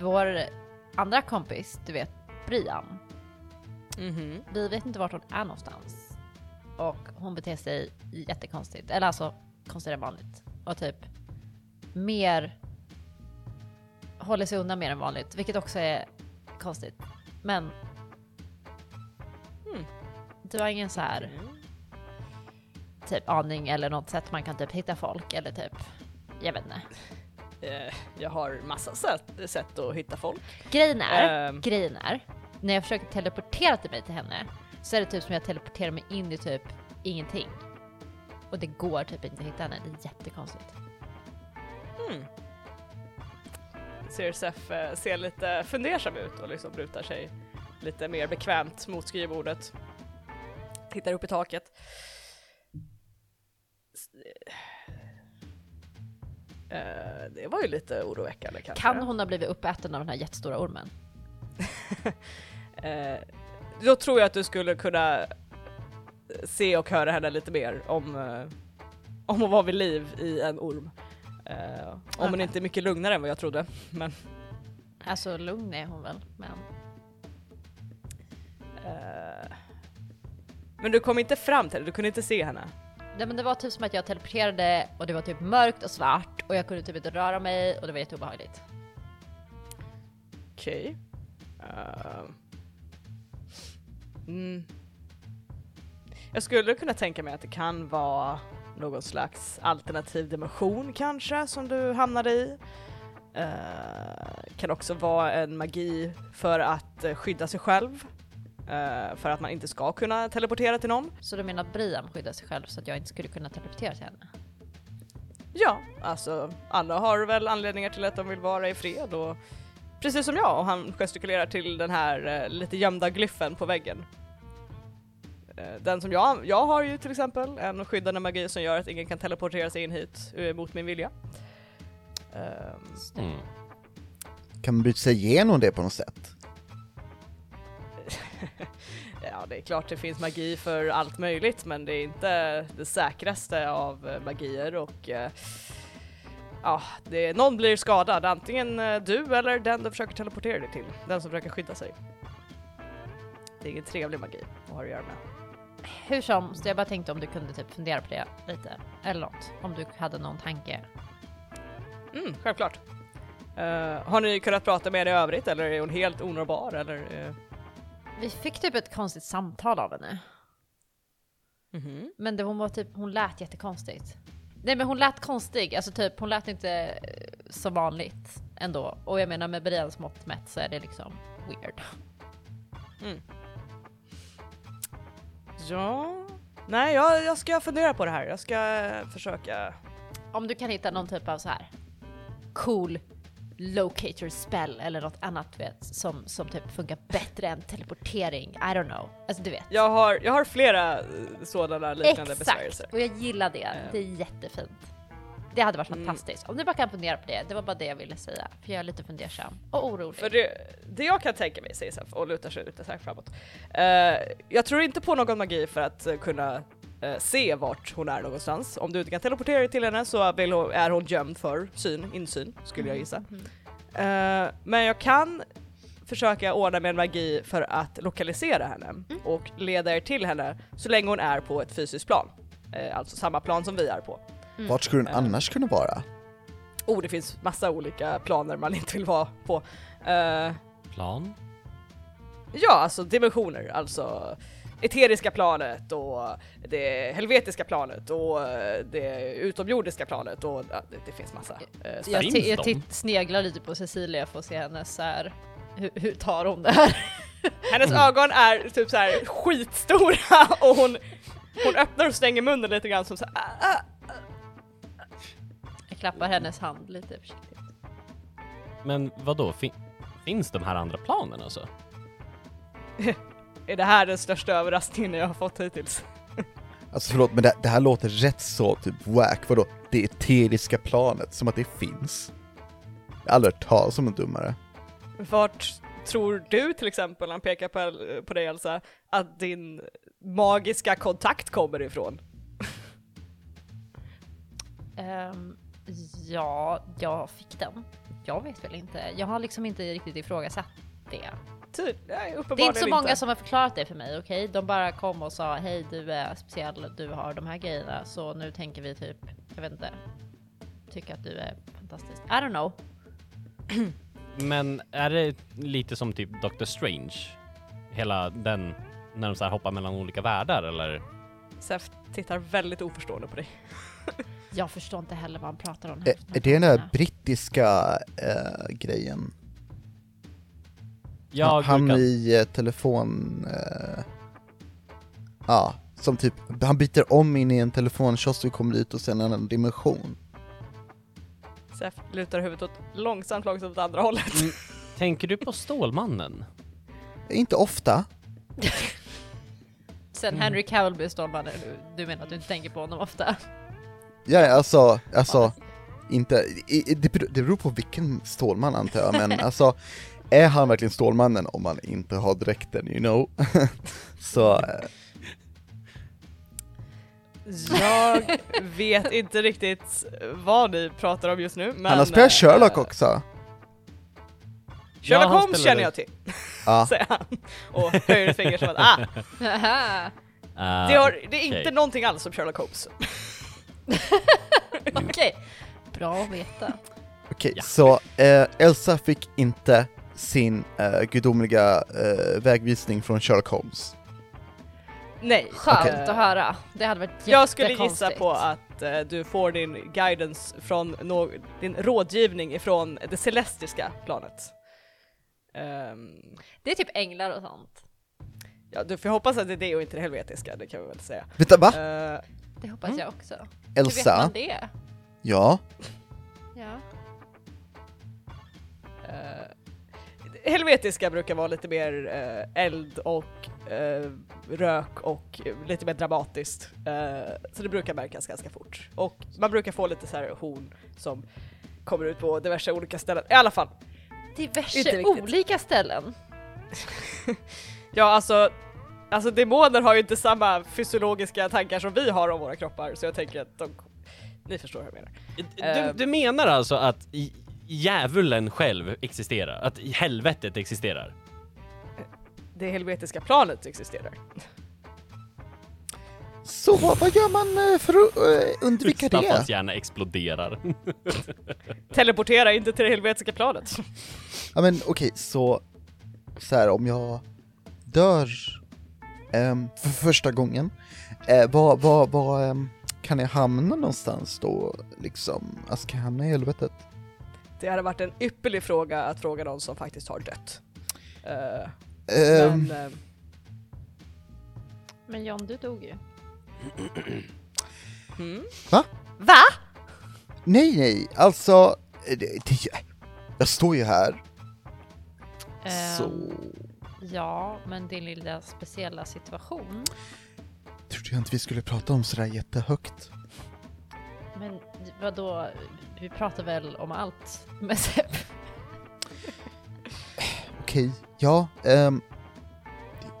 [SPEAKER 3] vår andra kompis, du vet, Brian,
[SPEAKER 2] Mhm.
[SPEAKER 3] vi vet inte vart hon är någonstans. Och hon beter sig jättekonstigt, eller alltså konstigare än vanligt. Och typ mer håller sig undan mer än vanligt, vilket också är konstigt. Men
[SPEAKER 2] Hmm.
[SPEAKER 3] du har ingen så här typ aning eller något sätt man kan typ hitta folk eller typ, jag vet inte.
[SPEAKER 2] Eh, jag har massa sätt, sätt att hitta folk.
[SPEAKER 3] Grejen är,
[SPEAKER 2] Ehm.
[SPEAKER 3] grejen är, när jag försöker teleportera till mig till henne så är det typ som jag teleporterar mig in i typ ingenting. Och det går typ inte att hitta henne, det är jättekonstigt.
[SPEAKER 2] Hmm. Ser Sef eh, ser lite fundersam ut och liksom lutar sig lite mer bekvämt mot skrivbordet. Tittar upp i taket. Eh, det var ju lite oroväckande kanske.
[SPEAKER 3] Kan hon ha blivit uppäten av den här jättestora ormen?
[SPEAKER 2] Då tror jag att du skulle kunna se och höra henne lite mer om, eh, om hon var vid liv i en orm. Eh, om hon
[SPEAKER 3] Okej.
[SPEAKER 2] inte är mycket lugnare än vad jag trodde. Men,
[SPEAKER 3] Alltså lugn är hon väl, men
[SPEAKER 2] eh, men du kom inte fram till henne, du kunde inte se henne.
[SPEAKER 3] Nej men det var typ som att jag teleporterade och det var typ mörkt och svart och jag kunde typ inte röra mig och det var jätteobehagligt.
[SPEAKER 2] Okej. Eh, mm. Jag skulle kunna tänka mig att det kan vara någon slags alternativ dimension kanske som du hamnade i. Eh, kan också vara en magi för att eh, skydda sig själv. eh, för att man inte ska kunna teleportera till någon.
[SPEAKER 3] Så du menar att Brian skyddar sig själv så att jag inte skulle kunna teleportera till henne?
[SPEAKER 2] Ja, alltså alla har väl anledningar till att de vill vara i fred och precis som jag och han gestikulerar till den här eh, lite gömda glyffen på väggen. Eh, den som jag, jag har ju till exempel en skyddande magi som gör att ingen kan teleportera sig in hit eh, mot min vilja. Ehm,
[SPEAKER 1] Mm.
[SPEAKER 4] Kan man bryta sig igenom det på något sätt?
[SPEAKER 2] ja, det är klart det finns magi för allt möjligt men det är inte det säkraste av magier och ja, det, någon blir skadad, antingen eh, du eller den du försöker teleportera dig till, den som försöker skydda sig. Det är ingen trevlig magi att ha att göra med.
[SPEAKER 3] Hur som, så jag bara tänkte om du kunde typ fundera på det lite. Eller något. Om du hade någon tanke.
[SPEAKER 2] Mm, självklart. Eh, har ni kunnat prata med henne i övrigt eller är hon helt onåbar eller? eh?
[SPEAKER 3] Vi fick typ ett konstigt samtal av henne.
[SPEAKER 2] Mhm.
[SPEAKER 3] Men det, hon var typ, hon lät jättekonstigt. Nej men hon lät konstig, alltså typ hon lät inte eh, som vanligt ändå. Och jag menar med Brians mått mätt så är det liksom weird.
[SPEAKER 2] Ja, nej jag, jag ska fundera på det här. Jag ska försöka
[SPEAKER 3] Om du kan hitta någon typ av så här cool locator spell eller något annat du vet som, som typ funkar bättre än teleportering. I don't know. Alltså du vet.
[SPEAKER 2] Jag har, jag har flera eh, sådana liknande besvärjelser.
[SPEAKER 3] Exakt! Och jag gillar det. Det är jättefint. Det hade varit
[SPEAKER 2] Mm.
[SPEAKER 3] fantastiskt. Om du bara kan fundera på det. Det var bara det jag ville säga. För jag är lite fundersam och orolig.
[SPEAKER 2] För det, det jag kan tänka mig, säger Sef och lutar sig lite så framåt. Eh, jag tror inte på någon magi för att eh, kunna eh, se vart hon är någonstans. Om du inte kan teleportera dig till henne så hon, är hon gömd för syn, insyn, skulle jag gissa. Eh, men jag kan försöka ordna med en magi för att lokalisera henne och leda er till henne så länge hon är på ett fysiskt plan. Eh, alltså samma plan som vi är på.
[SPEAKER 4] Vart skulle den
[SPEAKER 2] Eh.
[SPEAKER 4] annars kunna vara?
[SPEAKER 2] Oh, det finns massa olika planer man inte vill vara på. Eh,
[SPEAKER 1] Plan?
[SPEAKER 2] Ja, alltså dimensioner, alltså eteriska planet och det helvetiska planet och eh, det utomjordiska planet och det, det finns massa. eh,
[SPEAKER 3] jag, jag sneglar lite på Cecilia för att se hennes så här. Hur, hur tar hon det här?
[SPEAKER 2] Hennes ögon är typ så här skitstora och hon, hon öppnar och stänger munnen lite grann som så här, ah, ah.
[SPEAKER 3] Jag klappar hennes hand lite försiktigt.
[SPEAKER 1] Men vad då? Fin finns de här andra planen alltså?
[SPEAKER 2] Är det här den största överraskningen jag har fått hittills?
[SPEAKER 4] Alltså förlåt, men det, det här låter rätt så typ wack, vadå? Det eteriska planet, som att det finns. Jag har aldrig hört talas om en dummare.
[SPEAKER 2] Vart tror du till exempel, han pekar på, på dig Elsa, att din magiska kontakt kommer ifrån?
[SPEAKER 3] Ehm, ja, jag fick den. Jag vet väl inte. Jag har liksom inte riktigt ifrågasatt det.
[SPEAKER 2] Ty, nej,
[SPEAKER 3] Det är inte så många
[SPEAKER 2] inte.
[SPEAKER 3] som har förklarat det för mig, okej? De bara kom och sa hej du är speciell, du har de här grejerna, så nu tänker vi typ, jag vet inte, tycka att du är fantastisk. I don't know.
[SPEAKER 1] Men är det lite som typ Doctor Strange? Hela den, när de så här hoppar mellan olika världar eller?
[SPEAKER 2] Sef tittar väldigt oförstående på dig.
[SPEAKER 3] Jag förstår inte heller vad han pratar om.
[SPEAKER 4] Är, är det den där brittiska eh, grejen?
[SPEAKER 1] Jag
[SPEAKER 4] han i eh, telefon... Eh, ja, som typ, han byter om in i en telefonkiosk och kommer ut och sen en annan dimension.
[SPEAKER 2] Sef lutar huvudet åt långsamt, långsamt åt andra hållet.
[SPEAKER 1] Mm, Tänker du på Stålmannen?
[SPEAKER 4] Inte ofta.
[SPEAKER 3] Sen Henry Cavill blir Stålmannen, du, du menar att du inte tänker på honom ofta?
[SPEAKER 4] Ja, alltså, alltså, inte, i- i- det beror, det beror på vilken Stålman antar jag, men alltså, är han verkligen Stålmannen om han inte har dräkten, you know? Så, eh,
[SPEAKER 2] Jag vet inte riktigt vad ni pratar om just nu, men...
[SPEAKER 4] han har spelat
[SPEAKER 2] eh,
[SPEAKER 4] Sherlock också.
[SPEAKER 2] Sherlock
[SPEAKER 1] Ja,
[SPEAKER 2] Holmes känner jag till,
[SPEAKER 4] Ja,
[SPEAKER 2] säger han. Och höjer ett finger som att ah.
[SPEAKER 1] Uh,
[SPEAKER 2] det, har, det är inte
[SPEAKER 1] okej.
[SPEAKER 2] någonting alls som Sherlock Holmes.
[SPEAKER 3] Okej, bra att veta.
[SPEAKER 4] okej,
[SPEAKER 1] Ja.
[SPEAKER 4] så eh, Elsa fick inte sin eh, gudomliga eh, vägvisning från Sherlock Holmes.
[SPEAKER 2] Nej.
[SPEAKER 3] Skönt
[SPEAKER 2] eh,
[SPEAKER 3] att höra. Det hade varit
[SPEAKER 2] Jag skulle gissa
[SPEAKER 3] jättekonstigt.
[SPEAKER 2] på att eh, du får din guidance från nå- din rådgivning ifrån det celestiska planet. Ehm,
[SPEAKER 3] Det är typ änglar och sånt.
[SPEAKER 2] ja, du får hoppas att det är det och inte det helvetiska, det kan vi väl säga.
[SPEAKER 4] Vänta, va?
[SPEAKER 2] Eh,
[SPEAKER 3] Det hoppas
[SPEAKER 2] Mm.
[SPEAKER 3] jag också. Hur vet
[SPEAKER 4] Elsa?
[SPEAKER 3] man det?
[SPEAKER 4] Ja.
[SPEAKER 2] Helvetiska brukar vara lite mer eh, eld och eh, rök och eh, lite mer dramatiskt. Eh, så det brukar märkas ganska fort. Och man brukar få lite så här horn som kommer ut på diverse olika ställen. I alla fall,
[SPEAKER 3] Diverse olika ställen.
[SPEAKER 2] ja alltså Alltså demoner har ju inte samma fysiologiska tankar som vi har om våra kroppar så jag tänker att de, ni förstår hur jag menar.
[SPEAKER 1] Du,
[SPEAKER 2] Eh.
[SPEAKER 1] du menar alltså att i- djävulen själv existerar? Att helvetet existerar?
[SPEAKER 2] Det helvetiska planet existerar.
[SPEAKER 4] Så vad gör man eh, för att eh, undvika
[SPEAKER 1] Staffans
[SPEAKER 4] det?
[SPEAKER 1] hjärna exploderar.
[SPEAKER 2] Teleportera inte till det helvetiska planet.
[SPEAKER 4] Ja men okej, så, så här om jag dör ehm, för första gången, eh, var, var, var ehm, kan jag hamna någonstans då liksom? Alltså kan jag hamna i helvetet?
[SPEAKER 2] Det hade varit en ypperlig fråga att fråga någon som faktiskt har dött.
[SPEAKER 4] Ehm,
[SPEAKER 2] men, eh,
[SPEAKER 3] Men John, du dog ju.
[SPEAKER 2] hmm?
[SPEAKER 4] Va?
[SPEAKER 2] Va?
[SPEAKER 4] Nej nej, alltså, eh, det, det, jag står ju här, så
[SPEAKER 3] Ehm, Ja, men din lilla speciella situation.
[SPEAKER 4] trodde jag inte vi skulle prata om sådär jättehögt.
[SPEAKER 3] Men vadå, vi pratar väl om allt med Sepp?
[SPEAKER 4] Okej, ja, ehm,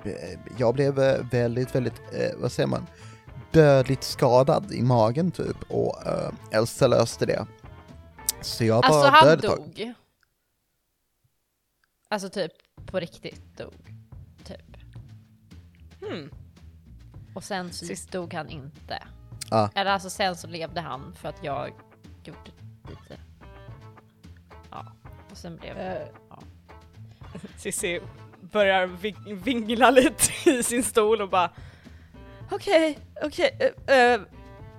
[SPEAKER 4] eh, jag blev eh, väldigt, väldigt, eh, vad säger man, dödligt skadad i magen typ och eh, Elsa löste det. Så jag
[SPEAKER 3] Alltså han
[SPEAKER 4] död ett tag.
[SPEAKER 3] dog. Alltså typ på riktigt dog. Typ.
[SPEAKER 2] Hmm.
[SPEAKER 3] Och sen så
[SPEAKER 2] Sist-
[SPEAKER 3] dog han inte.
[SPEAKER 4] Ja.
[SPEAKER 3] Eller alltså sen så levde han för att jag gjorde lite. Ja. Och sen blev det.
[SPEAKER 2] Eh,
[SPEAKER 3] Ja.
[SPEAKER 2] Cissi börjar ving- vingla lite i sin stol och bara Okej, okej, eh, eh,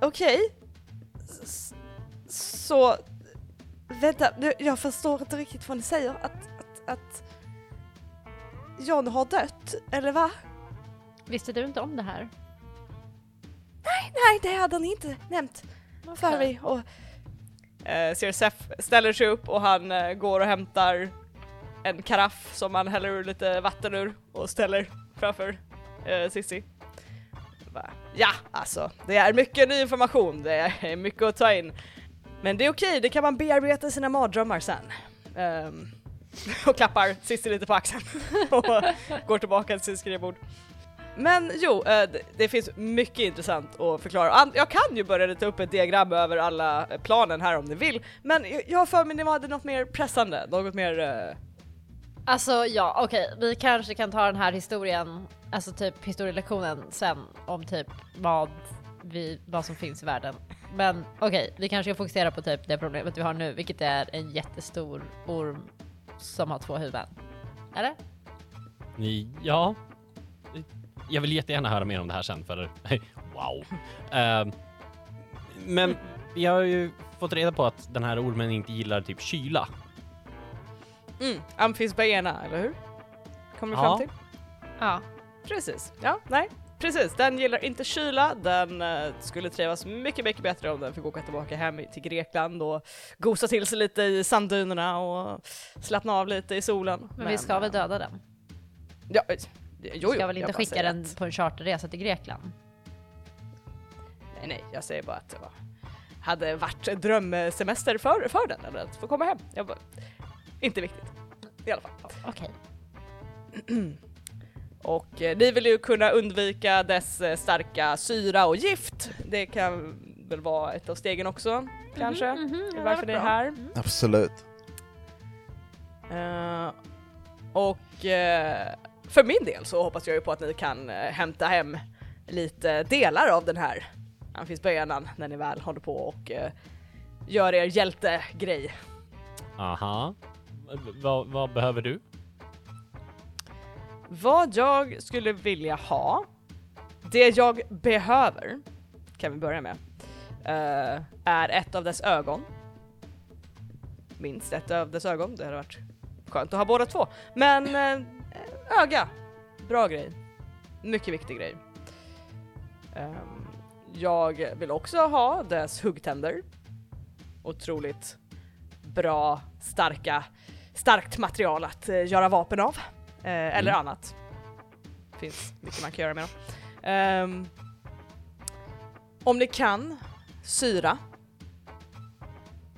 [SPEAKER 2] okej. Så, vänta, nu, jag förstår inte riktigt vad ni säger. Att, att, att John har dött, eller va?
[SPEAKER 3] Visste du inte om det här?
[SPEAKER 2] Nej, det hade han inte nämnt för mig. Och, eh, Sef ställer sig upp och han eh, går och hämtar en karaff som han häller ur lite vatten ur och ställer framför eh, Sissi. Ja, alltså, det är mycket ny information, det är mycket att ta in. Men det är okej, det kan man bearbeta i sina mardrömmar sen. Ehm, och klappar Cissi lite på axeln och går tillbaka till sitt skrivbord. Men jo, eh, det, finns mycket intressant att förklara. Jag kan ju börja rita upp ett diagram över alla eh, planen här om ni vill, men jag- har för mig ni hade något mer pressande, något mer... eh,
[SPEAKER 3] Alltså ja, okej, vi kanske kan ta den här historien, alltså typ historielektionen sen om typ vad vi, vad som finns i världen. Men okej, vi kanske ska fokusera på typ det problemet vi har nu, vilket är en jättestor orm som har två huvuden. Eller?
[SPEAKER 1] Ni, ja. Jag vill jättegärna höra mer om det här sen för wow. Ehm, men vi har ju fått reda på att den här ormen inte gillar typ kyla.
[SPEAKER 2] Mm, amfisbaena, eller hur? Kommer vi
[SPEAKER 1] Ja.
[SPEAKER 2] fram till?
[SPEAKER 3] Ja.
[SPEAKER 2] Precis, ja, nej. Precis, den gillar inte kyla, den eh, skulle trivas mycket, mycket bättre om den fick åka tillbaka hem till Grekland och gosa till sig lite i sanddynerna och slappna av lite i solen.
[SPEAKER 3] Men, vi ska väl döda den?
[SPEAKER 2] Ja, jo, jo,
[SPEAKER 3] ska väl inte skicka den
[SPEAKER 2] att-
[SPEAKER 3] på en charterresa till Grekland?
[SPEAKER 2] Nej, nej, jag säger bara att det var, hade varit en drömsemester för, för den, eller att få komma hem. Jag bara, inte viktigt. I alla fall.
[SPEAKER 3] Okej.
[SPEAKER 2] Och eh, ni vill ju kunna undvika dess eh, starka syra och gift. Det kan väl vara ett av stegen också, kanske?
[SPEAKER 3] Mhm, mhm, ja, det
[SPEAKER 2] Varför
[SPEAKER 3] var
[SPEAKER 2] ni är
[SPEAKER 3] bra.
[SPEAKER 2] här.
[SPEAKER 3] Mm.
[SPEAKER 4] Absolut.
[SPEAKER 2] Eh, och eh, för min del så hoppas jag ju på att ni kan eh, hämta hem lite delar av den här amfisböjanan när ni väl håller på och uh, gör er hjältegrej.
[SPEAKER 1] Aha. Vad- behöver du?
[SPEAKER 2] Vad jag skulle vilja ha, det jag behöver, kan vi börja med, eh, är ett av dess ögon. Minst ett av dess ögon, det hade varit skönt att ha båda två. Men eh, öga, bra grej. Mycket viktig grej. Ehm, jag vill också ha dess huggtänder. Otroligt bra, starka, starkt material att eh, göra vapen av. Eh, eller annat. Finns mycket man kan göra med dem. Ehm, om ni kan, syra.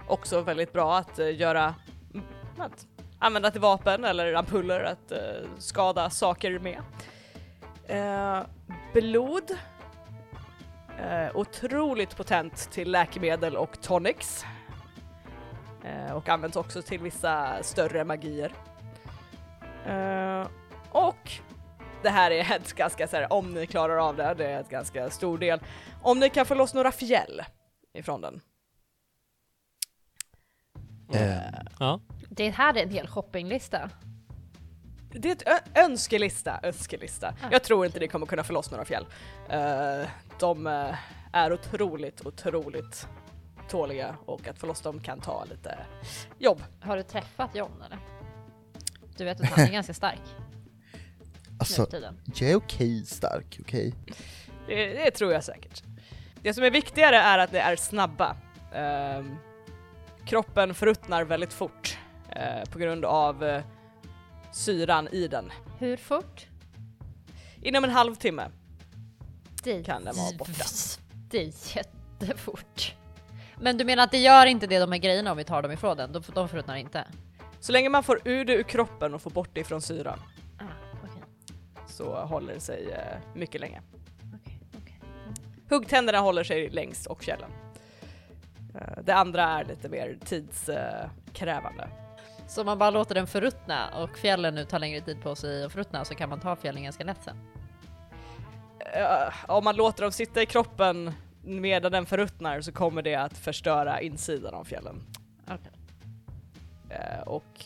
[SPEAKER 2] Också väldigt bra att eh, göra, mm, att använda till vapen eller ampuller att eh, skada saker med. Eh, blod. Eh, otroligt potent till läkemedel och tonics. Eh, och används också till vissa större magier. Eh, och det här är ett ganska så här, om ni klarar av det, det är ett ganska stor del. Om ni kan få loss några fjäll ifrån den.
[SPEAKER 4] Eh,
[SPEAKER 1] Ja.
[SPEAKER 3] Det här är en hel shoppinglista.
[SPEAKER 2] Det är ett önskelista, önskelista. Jag tror inte ni kommer kunna få loss några fjäll. Eh, de eh, är otroligt, otroligt tåliga och att få loss dem kan ta lite jobb.
[SPEAKER 3] Har du träffat John eller? Du vet att han är ganska stark
[SPEAKER 4] alltså, jag är okej stark, okej?
[SPEAKER 2] Det, det tror jag säkert. Det som är viktigare är att det är snabba. Ehm, kroppen förruttnar väldigt fort eh, på grund av eh, syran i den.
[SPEAKER 3] Hur fort?
[SPEAKER 2] Inom en halvtimme.
[SPEAKER 3] Det
[SPEAKER 2] Kan den vara borta.
[SPEAKER 3] Det är jättefort. Men du menar att det gör inte det de här grejerna om vi tar dem ifrån den? De, de förruttnar inte?
[SPEAKER 2] Så länge man får ur det ur kroppen och får bort det ifrån syran
[SPEAKER 3] Ah, okej.
[SPEAKER 2] så håller det sig eh, mycket länge.
[SPEAKER 3] okej, okej.
[SPEAKER 2] Huggtänderna håller sig längst och källen. Eh, det andra är lite mer tidskrävande.
[SPEAKER 3] Så om man bara låter den förruttna och fjällen nu tar längre tid på sig att förruttna så kan man ta fjällen ganska lätt sen?
[SPEAKER 2] Eh, om man låter dem sitta i kroppen medan den förruttnar så kommer det att förstöra insidan av fjällen.
[SPEAKER 3] Okej.
[SPEAKER 2] Eh, och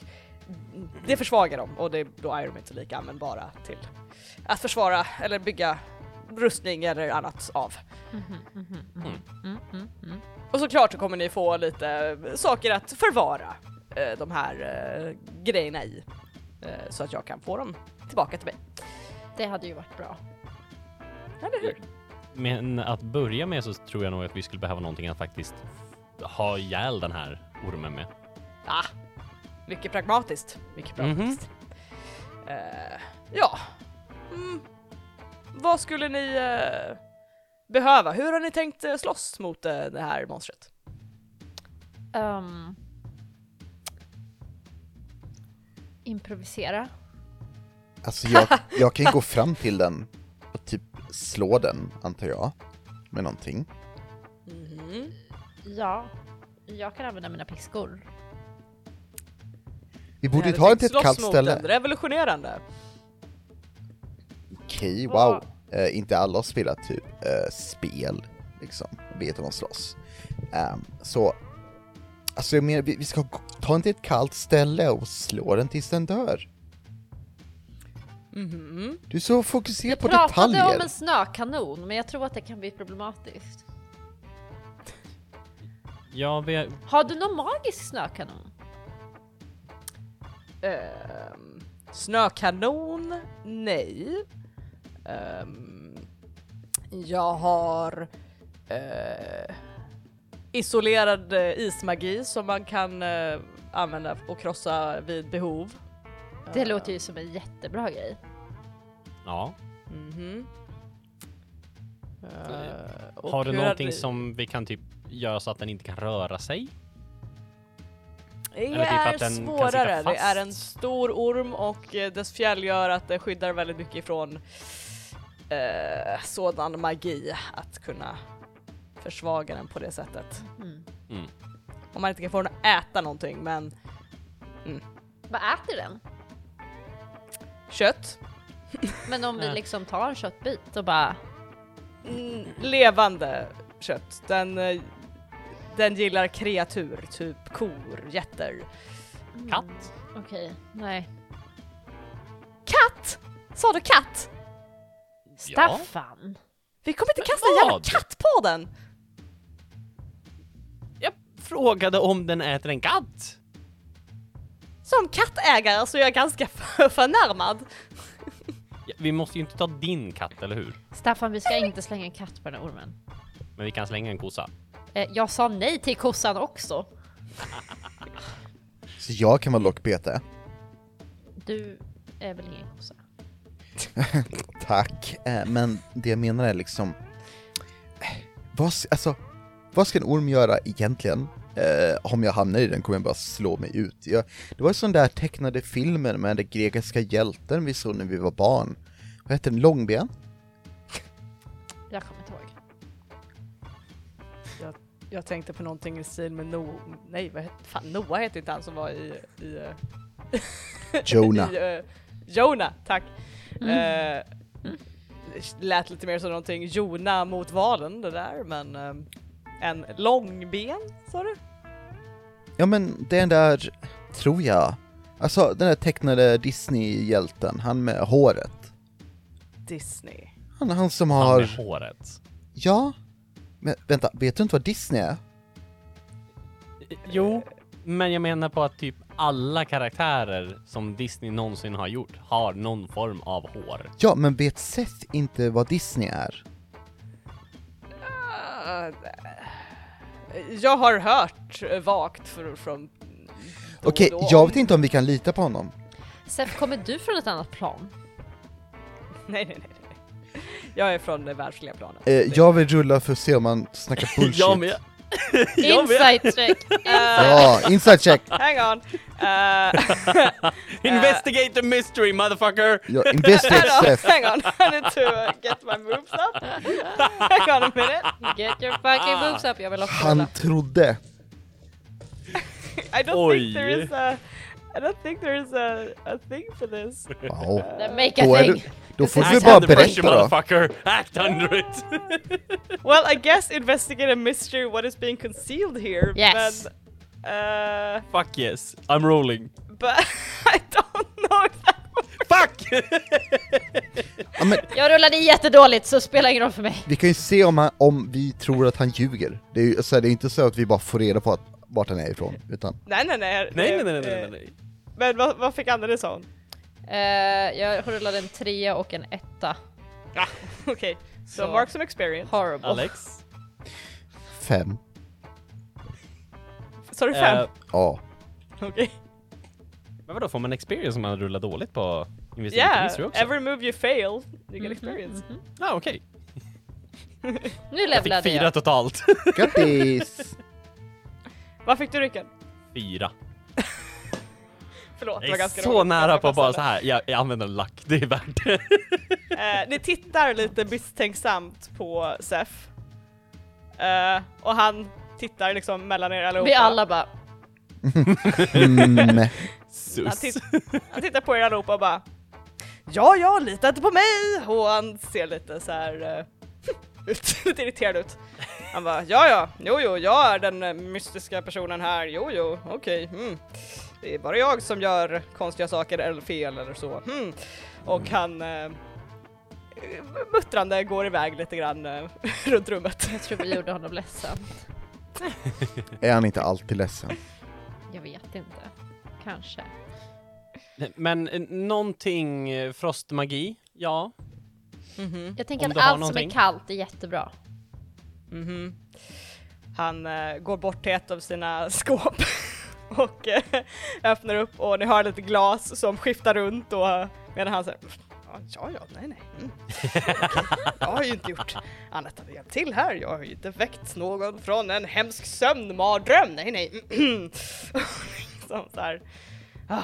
[SPEAKER 2] det försvagar dem och det, då är de inte lika användbara till att försvara eller bygga rustning eller annat av.
[SPEAKER 3] Mm, mm, mm.
[SPEAKER 2] Och såklart så kommer ni få lite saker att förvara de här eh, grejerna i. Eh, så att jag kan få dem tillbaka till mig.
[SPEAKER 3] Det hade ju varit bra.
[SPEAKER 2] Eller hur?
[SPEAKER 1] Men att börja med så tror jag nog att vi skulle behöva någonting att faktiskt ha ihjäl den här ormen med.
[SPEAKER 2] Ah, mycket pragmatiskt. Mycket
[SPEAKER 1] Mhm.
[SPEAKER 2] pragmatiskt. Eh, ja. Mm. Vad skulle ni eh, behöva? Hur har ni tänkt eh, slåss mot eh, det här monstret?
[SPEAKER 3] Ehm. Improvisera.
[SPEAKER 4] Alltså jag, jag kan ju gå fram till den och typ slå den, antar jag, med någonting.
[SPEAKER 2] Mhm.
[SPEAKER 3] Ja, jag kan använda mina piskor.
[SPEAKER 4] Vi borde ju ta det
[SPEAKER 2] tänkt
[SPEAKER 4] till ett kallt ställe.
[SPEAKER 2] en Revolutionerande.
[SPEAKER 4] Okej,
[SPEAKER 3] Vad-
[SPEAKER 4] wow. Eh, inte alla har spelat typ eh, spel, liksom, vet hur man slåss. Ehm, så, alltså jag menar, vi, vi ska ta den till ett kallt ställe och slå den tills den dör.
[SPEAKER 2] Mhm.
[SPEAKER 4] Du är så fokuserad på
[SPEAKER 3] Pratade
[SPEAKER 4] detaljer.
[SPEAKER 3] om en snökanon, men jag tror att det kan bli problematiskt.
[SPEAKER 1] Ja, vi,
[SPEAKER 3] Har du någon magisk snökanon?
[SPEAKER 2] Ehm, snökanon? Nej. Ehm, jag har eh, isolerad eh, ismagi som man kan eh, använda och krossa vid behov.
[SPEAKER 3] Det låter ju som en jättebra grej.
[SPEAKER 1] ja.
[SPEAKER 2] Mhm. Eh, och
[SPEAKER 1] Har du
[SPEAKER 2] hur
[SPEAKER 1] någonting
[SPEAKER 2] hade-
[SPEAKER 1] som vi kan typ göra så att den inte kan röra sig?
[SPEAKER 2] Det
[SPEAKER 1] Eller typ
[SPEAKER 2] är
[SPEAKER 1] att den kan sitta
[SPEAKER 2] svårare. Det
[SPEAKER 1] fast.
[SPEAKER 2] är en stor orm och eh, dess fjäll gör att det skyddar väldigt mycket ifrån eh, sådan magi att kunna försvaga den på det sättet.
[SPEAKER 3] Mm.
[SPEAKER 1] Mm.
[SPEAKER 2] Om man inte kan få den att äta någonting, men
[SPEAKER 3] Vad äter den?
[SPEAKER 2] kött,
[SPEAKER 3] Men om vi liksom tar en köttbit och bara...
[SPEAKER 2] mm, levande kött. Den, eh, den gillar kreatur, typ kor, getter.
[SPEAKER 1] Katt?
[SPEAKER 3] Okej, nej.
[SPEAKER 2] Katt! Sa du katt?
[SPEAKER 1] Ja.
[SPEAKER 3] Staffan!
[SPEAKER 2] Vi kommer inte kasta en jävla katt på den!
[SPEAKER 1] Frågade om den äter en katt.
[SPEAKER 2] Som kattägare så är jag ganska för- förnärmad.
[SPEAKER 1] Ja, Vi måste ju inte ta din katt, eller hur?
[SPEAKER 3] Staffan, vi ska inte slänga en katt på den här ormen.
[SPEAKER 1] Men vi kan slänga en kossa.
[SPEAKER 3] Eh, jag sa nej till kossan också.
[SPEAKER 4] Så jag kan vara lockbete.
[SPEAKER 3] Du är väl ingen kossa?
[SPEAKER 4] Tack, eh, men det jag menar är liksom... eh, Vad, s- alltså, vad ska en orm göra egentligen? Eh, om jag hamnar i den kommer jag bara slå mig ut. Jag, det var ju sån där tecknade filmer med den grekiska hjälten vi såg när vi var barn. Vad hette den? Långben?
[SPEAKER 3] Jag kommer inte ihåg.
[SPEAKER 2] Jag tänkte på någonting i stil med Noah, nej vad heter, fan Noah heter inte han som var i, i, eh,
[SPEAKER 4] Jonah.
[SPEAKER 2] i eh, Jonah, tack.
[SPEAKER 3] Mm.
[SPEAKER 2] Eh, lät lite mer som någonting Jona mot valen det där, men eh, en långben sa du?
[SPEAKER 4] Ja men den där, tror jag. Alltså den där tecknade Disney-hjälten, han med håret.
[SPEAKER 2] Disney.
[SPEAKER 4] Han, han som
[SPEAKER 1] Han
[SPEAKER 4] har...
[SPEAKER 1] med håret.
[SPEAKER 4] Ja? Men vänta, vet du inte vad Disney är?
[SPEAKER 1] Jo, men jag menar på att typ alla karaktärer som Disney någonsin har gjort har någon form av hår.
[SPEAKER 4] Ja, men vet Seth inte vad Disney är?
[SPEAKER 2] Ah, jag har hört eh, vagt för, från
[SPEAKER 4] Okej,
[SPEAKER 2] då
[SPEAKER 4] jag vet inte om vi kan lita på honom.
[SPEAKER 3] Seth, kommer du från ett annat plan?
[SPEAKER 2] Nej, nej, nej. nej. Jag är från det världsliga planet.
[SPEAKER 4] Eh, jag vill rulla för att se om man snackar bullshit.
[SPEAKER 1] Jag med. Jag med.
[SPEAKER 3] Insight check!
[SPEAKER 2] Eh,
[SPEAKER 4] Ja, inside check!
[SPEAKER 2] hang on. Eh,
[SPEAKER 1] Investigate the mystery, motherfucker!
[SPEAKER 4] Ja, investigate
[SPEAKER 2] hang, on hang on, I need to uh, get my moves up. hang on a minute.
[SPEAKER 3] Get your fucking boobs up, jag vill också
[SPEAKER 4] Han trodde.
[SPEAKER 2] I don't
[SPEAKER 1] Oj.
[SPEAKER 2] think there is a... I don't think there is a, a thing for this.
[SPEAKER 4] Wow.
[SPEAKER 3] Then make a thing!
[SPEAKER 4] Då får du bara berätta då.
[SPEAKER 1] motherfucker! Act under it!
[SPEAKER 2] Well, I guess investigate a mystery what is being concealed here.
[SPEAKER 3] Yes.
[SPEAKER 2] But, uh,
[SPEAKER 1] Fuck yes, I'm rolling.
[SPEAKER 2] but I don't know if that
[SPEAKER 1] Fuck!
[SPEAKER 4] Ja, men
[SPEAKER 3] Jag rullade jättedåligt så spelar ingen roll för mig.
[SPEAKER 4] vi kan ju se om, han, om vi tror att han ljuger. Det är ju alltså, det är inte så att vi bara får reda på att, vart han är ifrån, utan...
[SPEAKER 2] Nej, nej, nej.
[SPEAKER 1] nej,
[SPEAKER 2] eh,
[SPEAKER 1] nej, nej, nej,
[SPEAKER 2] eh,
[SPEAKER 1] nej, nej.
[SPEAKER 2] Men vad, vad fick Anneli sa hon?
[SPEAKER 3] Eh, jag rullade en trea och en etta.
[SPEAKER 2] Okej, so
[SPEAKER 3] Så.
[SPEAKER 2] mark some experience.
[SPEAKER 3] Horrible.
[SPEAKER 1] Alex?
[SPEAKER 4] Fem.
[SPEAKER 2] Sa du fem?
[SPEAKER 1] Eh,
[SPEAKER 4] Ja.
[SPEAKER 2] Okej.
[SPEAKER 1] men vadå, får man experience om man rullar dåligt på Mystery
[SPEAKER 2] Yeah,
[SPEAKER 1] också?
[SPEAKER 2] every move you fail, you get
[SPEAKER 3] Mhm,
[SPEAKER 2] experience.
[SPEAKER 3] mhm.
[SPEAKER 1] Ah, okej.
[SPEAKER 3] Nu
[SPEAKER 1] Jag fick
[SPEAKER 3] levlade
[SPEAKER 1] fyra
[SPEAKER 3] jag.
[SPEAKER 1] totalt.
[SPEAKER 4] Grattis!
[SPEAKER 2] Vad fick du Rickard?
[SPEAKER 1] fyra.
[SPEAKER 2] Förlåt, det
[SPEAKER 1] Jag
[SPEAKER 2] var
[SPEAKER 1] är
[SPEAKER 2] ganska
[SPEAKER 1] så
[SPEAKER 2] roligt.
[SPEAKER 1] nära på att bara så här. Jag, jag använder lack, det är värt det.
[SPEAKER 2] Eh, ni tittar lite misstänksamt på Sef. Eh, och han tittar liksom mellan er allihopa.
[SPEAKER 3] Vi alla bara,
[SPEAKER 4] Mm.
[SPEAKER 2] Han,
[SPEAKER 1] Sus.
[SPEAKER 2] titt han tittar på er allihopa och bara Ja, ja, lita inte på mig! Och han ser lite så här eh, ut, lite irriterad ut. Han bara ja, ja, jo, jo, jag är den eh, mystiska personen här, jo, jo, okej, mm. Det är bara jag som gör konstiga saker eller fel eller så. Hmm. Och han eh, muttrande går iväg lite grann eh, runt rummet.
[SPEAKER 3] jag tror vi gjorde honom ledsen.
[SPEAKER 4] Är han inte alltid ledsen?
[SPEAKER 3] Jag vet inte. Kanske.
[SPEAKER 1] Men eh, någonting eh, frostmagi, ja.
[SPEAKER 2] Mhm.
[SPEAKER 3] Jag tänker
[SPEAKER 1] Om
[SPEAKER 3] att
[SPEAKER 1] du har
[SPEAKER 3] allt som
[SPEAKER 1] någonting.
[SPEAKER 3] är kallt är jättebra.
[SPEAKER 2] Mhm. Han eh, går bort till ett av sina skåp och eh, öppnar upp och ni hör lite glas som skiftar runt och medan han säger Ja, ja, nej, nej. Mm. Jag har ju inte gjort annat än att hjälpa till här. Jag har ju inte väckt någon från en hemsk sömnmardröm. Nej, nej. Som liksom så här. Ah.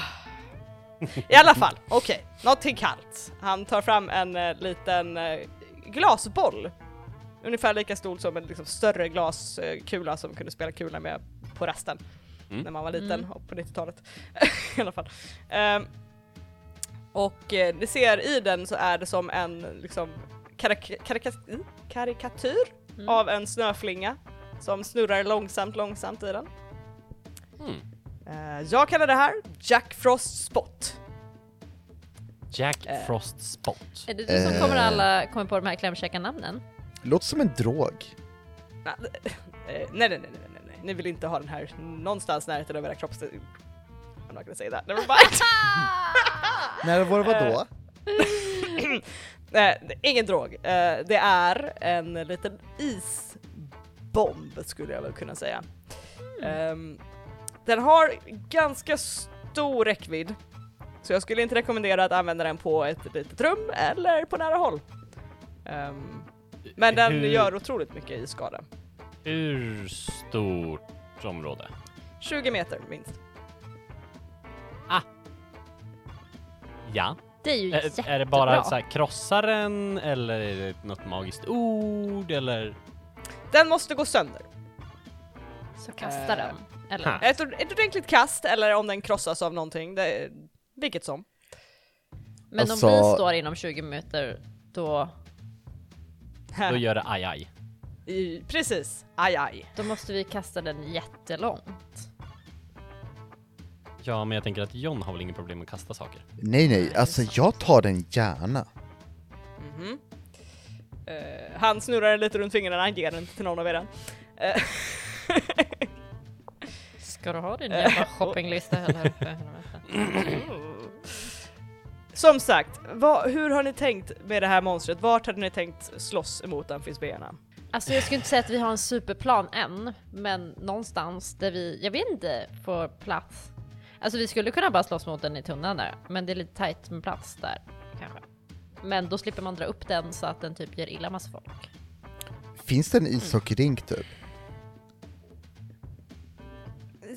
[SPEAKER 2] I alla fall, okej. Någonting kallt. Han tar fram en eh, liten eh, glasboll ungefär lika stor som en liksom, större glaskula som kunde spela kula med på rasten
[SPEAKER 1] Mm.
[SPEAKER 2] när man var liten
[SPEAKER 3] Mm.
[SPEAKER 2] och på 90-talet i alla fall. Ehm, och eh, ni ser i den så är det som en liksom karik- karika- mm, karikatyr
[SPEAKER 3] Mm.
[SPEAKER 2] av en snöflinga som snurrar långsamt, långsamt i den. Eh, jag kallar det här Jack Frost Spot.
[SPEAKER 1] Jack
[SPEAKER 2] Eh.
[SPEAKER 1] Frost Spot.
[SPEAKER 3] Är det du som
[SPEAKER 4] Eh.
[SPEAKER 3] kommer alla kommer på de här klämkäcka namnen?
[SPEAKER 4] Låter som en drog.
[SPEAKER 2] Nej, nej, nej, nej, nej, nej, nej, ni vill inte ha den här någonstans närheten av era kropps... I'm not gonna say that, never mind!
[SPEAKER 4] När var det vadå?
[SPEAKER 2] Nej, det är ingen drog. Eh, det är en liten isbomb skulle jag väl kunna säga. Ehm, den har ganska stor räckvidd. Så jag skulle inte rekommendera att använda den på ett litet rum eller på nära håll. Ehm, men den
[SPEAKER 1] Hur-
[SPEAKER 2] gör otroligt mycket isskada.
[SPEAKER 1] Hur stort område?
[SPEAKER 2] 20 meter minst.
[SPEAKER 1] Ja.
[SPEAKER 3] Det är ju
[SPEAKER 1] Är,
[SPEAKER 3] jättebra.
[SPEAKER 1] är det bara så här, krossaren eller är det något magiskt ord eller?
[SPEAKER 2] Den måste gå sönder.
[SPEAKER 3] Så kasta
[SPEAKER 2] Eh,
[SPEAKER 3] den. Eller?
[SPEAKER 2] Ett, ord- ett ordentligt kast eller om den krossas av någonting, det, vilket som.
[SPEAKER 3] Men
[SPEAKER 4] Alltså-
[SPEAKER 3] om vi står inom 20 meter, då,
[SPEAKER 1] Då gör det aj aj.
[SPEAKER 2] Precis, aj aj.
[SPEAKER 3] då måste vi kasta den jättelångt.
[SPEAKER 1] Ja, men jag tänker att John har väl ingen problem med att kasta saker.
[SPEAKER 4] Nej nej, alltså jag tar den gärna.
[SPEAKER 2] Mhm. Eh, han snurrar lite runt fingrarna, han ger den till någon av er. Eh,
[SPEAKER 3] Ska du ha din
[SPEAKER 2] Eh,
[SPEAKER 3] jävla shoppinglista? För helvete.
[SPEAKER 2] Som sagt, vad, hur har ni tänkt med det här monstret? Vart hade ni tänkt slåss emot amfisbeerna?
[SPEAKER 3] Alltså jag skulle inte säga att vi har en superplan än, men någonstans där vi, jag vet inte, får plats. Alltså vi skulle kunna bara slåss mot den i tunneln där, men det är lite tajt med plats där kanske. Men då slipper man dra upp den så att den typ gör illa massa folk.
[SPEAKER 4] Finns det en ishockeyrink typ?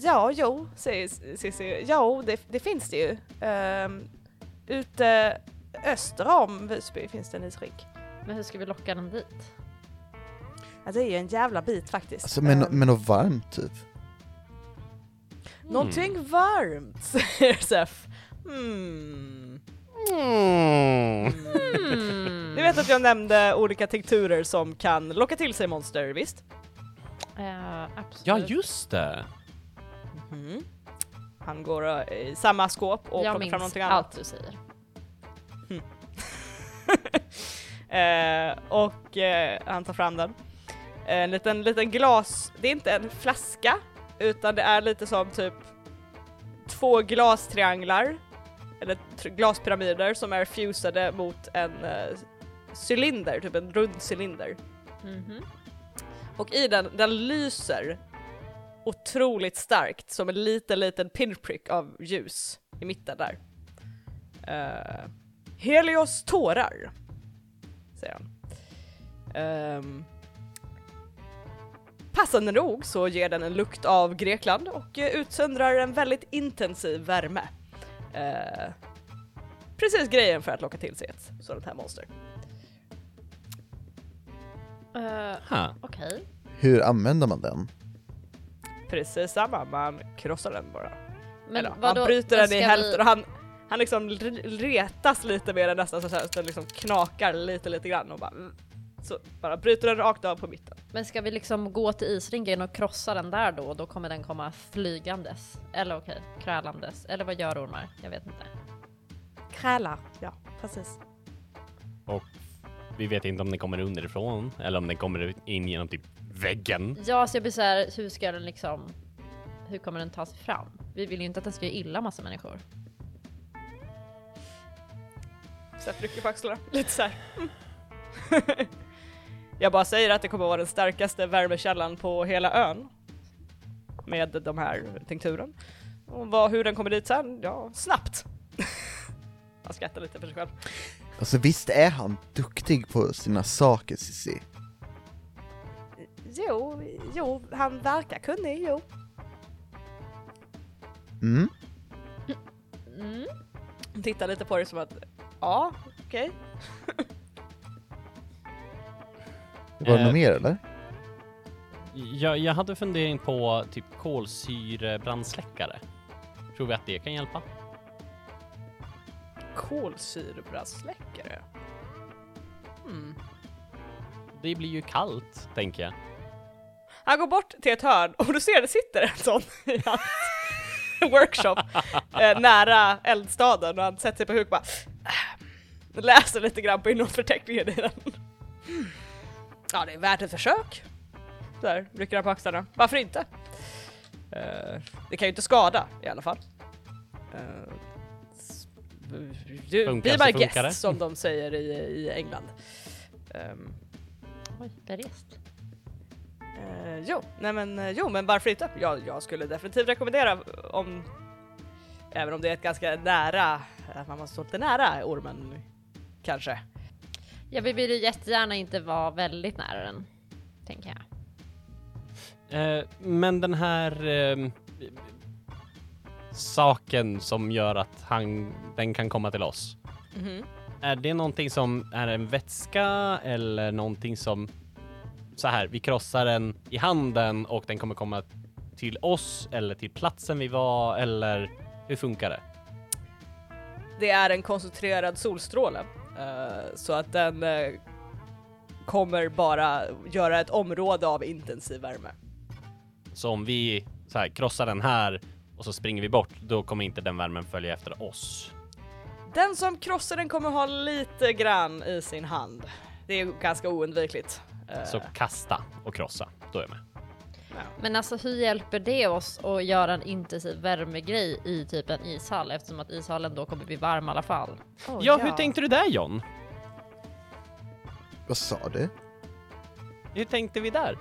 [SPEAKER 2] Ja, jo, säger Cissi. Jo, det, det finns det ju. Um, ute öster om Visby finns det en isrink.
[SPEAKER 3] Men hur ska vi locka den dit?
[SPEAKER 2] Ja, det är ju en jävla bit faktiskt.
[SPEAKER 4] Alltså men,
[SPEAKER 2] Ehm,
[SPEAKER 4] men något varmt typ?
[SPEAKER 2] Någonting varmt, säger Sef. Hmm.
[SPEAKER 1] Mm.
[SPEAKER 3] Hmm.
[SPEAKER 2] Ni vet att jag nämnde olika tinkturer som kan locka till sig monster, visst?
[SPEAKER 3] Eh, absolut.
[SPEAKER 1] Ja, just det.
[SPEAKER 2] Mhm. Han går eh, i samma skåp och
[SPEAKER 3] jag
[SPEAKER 2] plockar
[SPEAKER 3] minns
[SPEAKER 2] fram någonting annat.
[SPEAKER 3] allt du säger.
[SPEAKER 2] Eh, och eh, han tar fram den. En liten, liten glas, det är inte en flaska, utan det är lite som typ två glastrianglar, eller glaspyramider som är fusade mot en eh, cylinder, typ en rund cylinder.
[SPEAKER 3] Mhm.
[SPEAKER 2] Och i den, den lyser otroligt starkt som en liten, liten pinprick av ljus i mitten där. Uh, Helios tårar, säger han. Ehm, passande nog så ger den en lukt av Grekland och eh, utsöndrar en väldigt intensiv värme. Eh, precis grejen för att locka till sig ett sådant här monster.
[SPEAKER 1] Ha.
[SPEAKER 3] Okej.
[SPEAKER 4] Hur använder man den?
[SPEAKER 2] Precis samma, man krossar den bara.
[SPEAKER 3] Men
[SPEAKER 2] Eller,
[SPEAKER 3] vadå,
[SPEAKER 2] han bryter den i hälften
[SPEAKER 3] vi-
[SPEAKER 2] och han, han liksom re- retas lite med den nästan så att den liksom knakar lite lite grann och bara. Så bara bryter den rakt av på mitten.
[SPEAKER 3] Men ska vi liksom gå till isringen och krossa den där då? Då kommer den komma flygandes. Eller okej, krälandes. Eller vad gör ormar? Jag vet inte.
[SPEAKER 2] Krälar, ja precis.
[SPEAKER 1] Och vi vet inte om den kommer underifrån eller om den kommer in genom typ väggen.
[SPEAKER 3] Ja, så jag blir såhär, hur ska den liksom... Hur kommer den ta sig fram? Vi vill ju inte att den ska göra illa massa människor.
[SPEAKER 2] Så jag rycker på axlarna lite så här. Mm. jag bara säger att det kommer vara den starkaste värmekällan på hela ön. Med de här tinkturen. Och vad, hur den kommer dit sen? Ja, snabbt. Han skrattar lite för sig själv.
[SPEAKER 4] Alltså visst är han duktig på sina saker Cissi?
[SPEAKER 2] Jo, jo, han verkar kunnig, jo.
[SPEAKER 4] Mm?
[SPEAKER 3] Mm.
[SPEAKER 2] Tittar lite på det som att, ja, okej.
[SPEAKER 4] Var det
[SPEAKER 1] Eh.
[SPEAKER 4] något mer eller?
[SPEAKER 1] Jag, jag hade fundering på typ kolsyrebrandsläckare. Tror vi att det kan hjälpa?
[SPEAKER 2] Kolsyrebrandssläckare. Hmm.
[SPEAKER 1] Det blir ju kallt, tänker jag.
[SPEAKER 2] Han går bort till ett hörn och du ser det sitter en sån i hans workshop eh, nära eldstaden och han sätter sig på huk och bara äh, läser lite grann på innehållsförteckningen i den. Ja, det är värt ett försök. Där rycker han på axlarna. Varför inte? Eh, det kan ju inte skada i alla fall. S- du,
[SPEAKER 1] Funkar
[SPEAKER 2] be my
[SPEAKER 1] funkar det.
[SPEAKER 2] guest som de säger i, i England. Ehm,
[SPEAKER 3] Oj, berest.
[SPEAKER 2] Eh, jo, nej men, eh, jo, men varför inte? Jag, jag skulle definitivt rekommendera om, även om det är ett ganska nära, att man måste stå lite nära ormen kanske.
[SPEAKER 3] Ja, vi vill ju jättegärna inte vara väldigt nära den, tänker jag.
[SPEAKER 1] Eh, men den här eh, saken som gör att han, den kan komma till oss.
[SPEAKER 2] Mhm.
[SPEAKER 1] Är det någonting som är en vätska eller någonting som så här, vi krossar den i handen och den kommer komma till oss eller till platsen vi var eller hur funkar det?
[SPEAKER 2] Det är en koncentrerad solstråle, så att den eh, kommer bara göra ett område av intensiv värme.
[SPEAKER 1] Så om vi så här, krossar den här och så springer vi bort, då kommer inte den värmen följa efter oss.
[SPEAKER 2] Den som krossar den kommer ha lite grann i sin hand. Det är ganska oundvikligt. Eh,
[SPEAKER 1] Så kasta och krossa, då är jag med.
[SPEAKER 3] Men alltså hur hjälper det oss att göra en intensiv värmegrej i typ en ishall eftersom att ishallen då kommer bli varm i alla fall?
[SPEAKER 1] ja, hur tänkte du där John?
[SPEAKER 4] Vad sa du?
[SPEAKER 1] Hur tänkte vi där?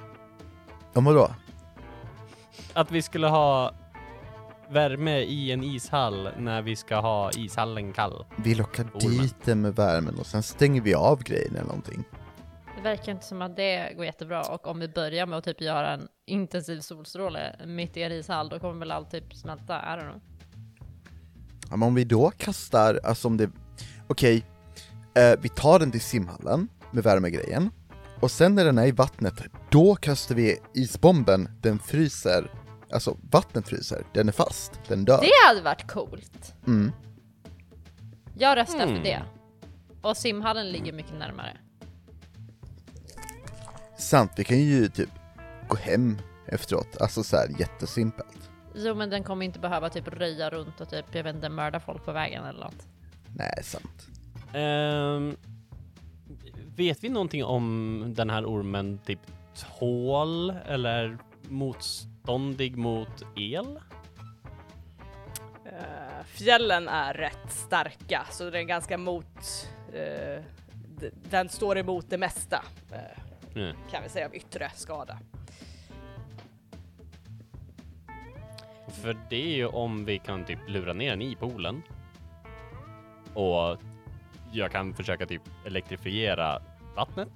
[SPEAKER 4] Om vadå?
[SPEAKER 1] Att vi skulle ha värme i en ishall när vi ska ha ishallen kall.
[SPEAKER 4] Vi lockar
[SPEAKER 1] Ormen.
[SPEAKER 4] dit den med värmen och sen stänger vi av grejen eller någonting.
[SPEAKER 3] Det verkar inte som att det går jättebra och om vi börjar med att typ göra en intensiv solstråle mitt i en ishall då kommer väl allt typ smälta, I don't know.
[SPEAKER 4] Ja, men om vi då kastar, alltså om det, okej, eh, vi tar den till simhallen med värmegrejen, och sen när den är i vattnet, då kastar vi isbomben, den fryser, alltså vattnet fryser, den är fast, den dör.
[SPEAKER 3] Det hade varit coolt!
[SPEAKER 4] Mm.
[SPEAKER 3] Jag röstar
[SPEAKER 1] Hmm.
[SPEAKER 3] för det. Och simhallen ligger mycket närmare.
[SPEAKER 4] Sant, vi kan ju typ gå hem efteråt, alltså så här jättesimpelt.
[SPEAKER 3] Jo men den kommer inte behöva typ röja runt och typ, jag vet inte, mörda folk på vägen eller något.
[SPEAKER 4] Nej, sant.
[SPEAKER 1] Ehm, vet vi någonting om den här ormen typ tål eller motståndig mot el?
[SPEAKER 2] Eh, fjällen är rätt starka, så den är ganska mot... d- den står emot det mesta, eh,
[SPEAKER 1] Mm.
[SPEAKER 2] kan vi säga, av yttre skada.
[SPEAKER 1] För det är ju om vi kan typ lura ner den i poolen. Och jag kan försöka typ elektrifiera vattnet.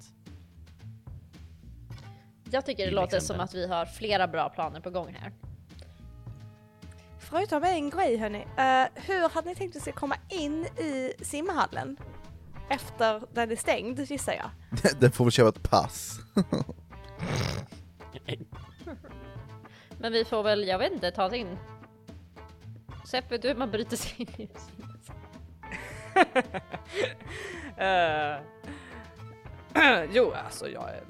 [SPEAKER 3] Jag tycker det
[SPEAKER 1] Till
[SPEAKER 3] låter
[SPEAKER 1] exempel.
[SPEAKER 3] som att vi har flera bra planer på gång här.
[SPEAKER 2] Förutom en grej hörni, uh, hur hade ni tänkt att ska komma in i simhallen? Efter den är stängd gissar jag.
[SPEAKER 4] Den får väl köpa ett pass.
[SPEAKER 3] Men vi får väl, jag vet inte, ta oss in. Sepp, vet du hur man bryter sig in i
[SPEAKER 2] Eh, jo, alltså jag, är-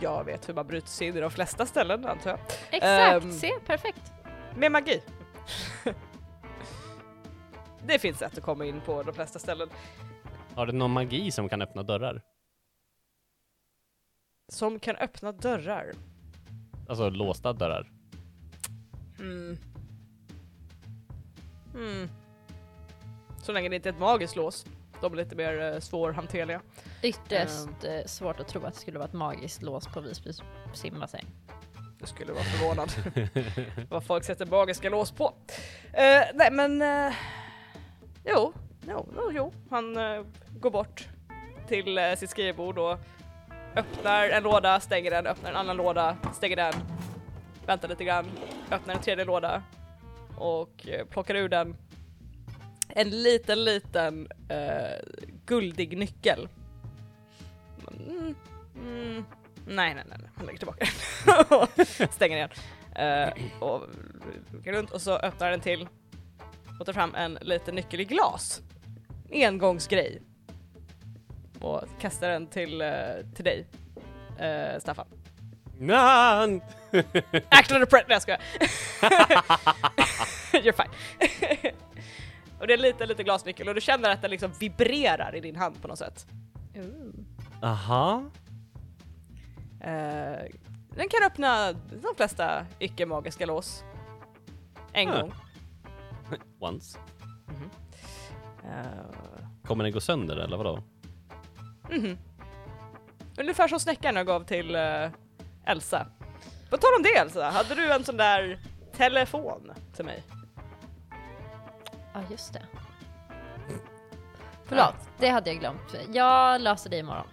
[SPEAKER 2] jag vet hur man bryter sig in i de flesta ställen antar jag.
[SPEAKER 3] Exakt,
[SPEAKER 2] Ehm.
[SPEAKER 3] se, perfekt.
[SPEAKER 2] Med magi. det finns sätt att komma in på de flesta ställen.
[SPEAKER 1] Har du någon magi som kan öppna dörrar?
[SPEAKER 2] Som kan öppna dörrar.
[SPEAKER 1] Alltså låsta dörrar.
[SPEAKER 2] Mm. Mm. Så länge det inte är ett magiskt lås. De är lite mer uh, svårhanterliga.
[SPEAKER 3] Ytterst eh, svårt att tro att det skulle vara ett magiskt lås på Visby simbassäng.
[SPEAKER 2] Det skulle vara förvånad vad folk sätter magiska lås på. Eh, nej men, eh, jo, jo, jo, jo. han eh, går bort till eh, sitt skrivbord och öppnar en låda, stänger den, öppnar en annan låda, stänger den, väntar lite grann, öppnar en tredje låda och eh, plockar ur den en liten, liten eh, guldig nyckel. Mm, mm, nej, nej, nej, nej, han lägger tillbaka den och stänger igen. Eh, och går runt och så öppnar den till och tar fram en liten nyckel i glas. Engångsgrej. Och kastar den till, eh, till dig, eh, Staffan.
[SPEAKER 1] Nan!
[SPEAKER 2] Action under pressure! Nej jag skojar. You're fine. och det är lite, lite glasnyckel och du känner att den liksom vibrerar i din hand på något sätt.
[SPEAKER 1] Aha.
[SPEAKER 2] Eh, den kan öppna de flesta icke-magiska lås. En
[SPEAKER 1] Ah.
[SPEAKER 2] gång.
[SPEAKER 1] Once.
[SPEAKER 2] Eh,
[SPEAKER 1] Kommer den gå sönder eller vadå?
[SPEAKER 2] mhm. Ungefär som snäckan jag gav till eh, Elsa. På tal om det Elsa, hade du en sån där telefon till mig?
[SPEAKER 3] Ja, just det. Förlåt, det hade jag glömt. Jag löser det imorgon.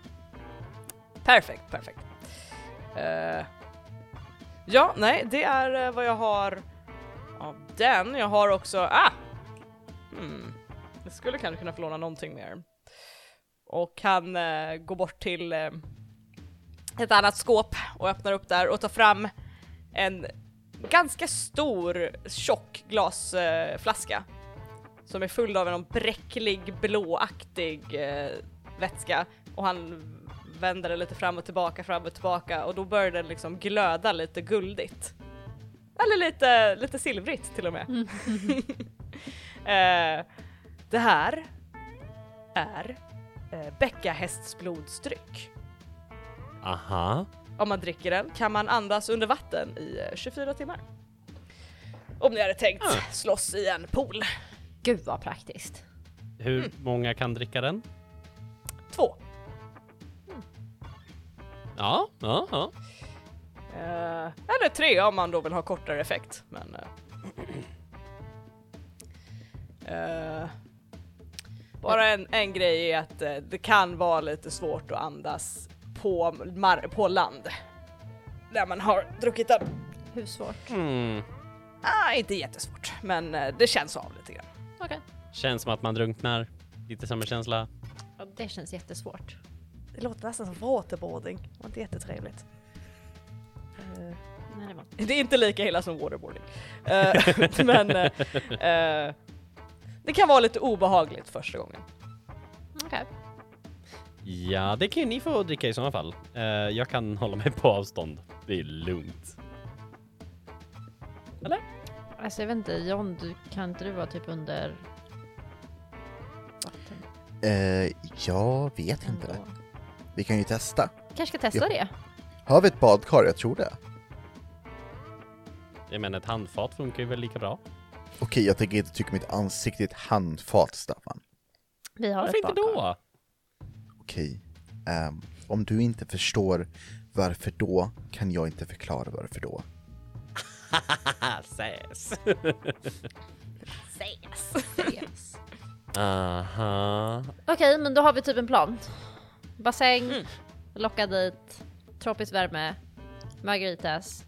[SPEAKER 2] Perfekt, perfekt. Eh, ja, nej, det är eh, vad jag har av den. Jag har också, ah! Hmm. Jag skulle kanske kunna få låna någonting mer. Och kan eh, gå bort till eh, ett annat skåp och öppnar upp där och tar fram en ganska stor tjock glasflaska eh, som är full av en bräcklig blåaktig eh, vätska och han vänder den lite fram och tillbaka, fram och tillbaka och då börjar den liksom glöda lite guldigt. Eller lite, lite silvrigt till och med. eh, det här är eh, bäckahästsblodsdryck.
[SPEAKER 1] Aha.
[SPEAKER 2] Om man dricker den kan man andas under vatten i eh, 24 timmar. Om ni hade tänkt
[SPEAKER 1] Ah.
[SPEAKER 2] slåss i en pool.
[SPEAKER 3] Gud vad praktiskt.
[SPEAKER 1] Hur
[SPEAKER 2] Mm.
[SPEAKER 1] många kan dricka den?
[SPEAKER 2] Två.
[SPEAKER 1] Ja, ja, ja.
[SPEAKER 2] Eh, eller tre om man då vill ha kortare effekt. Men, eh, eh, bara en, en grej är att eh, det kan vara lite svårt att andas på, mar- på land. Där man har druckit den.
[SPEAKER 3] Hur svårt?
[SPEAKER 1] Mm.
[SPEAKER 2] Ah, inte jättesvårt, men eh, det känns av lite grann.
[SPEAKER 3] Okej.
[SPEAKER 1] Känns som att man drunknar. Lite samma känsla.
[SPEAKER 3] Ja, Det känns jättesvårt.
[SPEAKER 2] Det låter nästan som waterboarding. Det var inte jättetrevligt. Eh,
[SPEAKER 3] Nej, det var...
[SPEAKER 2] Det är inte lika illa som waterboarding. Eh, men eh, det kan vara lite obehagligt första gången.
[SPEAKER 3] Okej.
[SPEAKER 1] Ja, det kan ju ni få dricka i sådana fall. Eh, jag kan hålla mig på avstånd. Det är lugnt.
[SPEAKER 3] Alltså jag vet inte, John, du, kan inte du vara typ under vatten?
[SPEAKER 4] Eh, jag vet inte.
[SPEAKER 3] ändå?
[SPEAKER 4] Vi kan ju testa.
[SPEAKER 3] Kanske ska testa det?
[SPEAKER 4] Har vi ett badkar? Jag tror det.
[SPEAKER 1] Jag menar, ett handfat funkar ju väl lika bra.
[SPEAKER 4] Okej, jag tänker inte trycka mitt ansikte i ett handfat, Staffan.
[SPEAKER 3] Vi har
[SPEAKER 1] Varför
[SPEAKER 3] ett
[SPEAKER 1] inte då?
[SPEAKER 4] Okej. Ehm, om du inte förstår varför då, kan jag inte förklara varför då.
[SPEAKER 1] Säs.
[SPEAKER 3] Yes.
[SPEAKER 1] Aha.
[SPEAKER 3] Okej, men då har vi typ en plan. Bassäng,
[SPEAKER 2] Mm.
[SPEAKER 3] locka dit, tropisk värme, margaritas.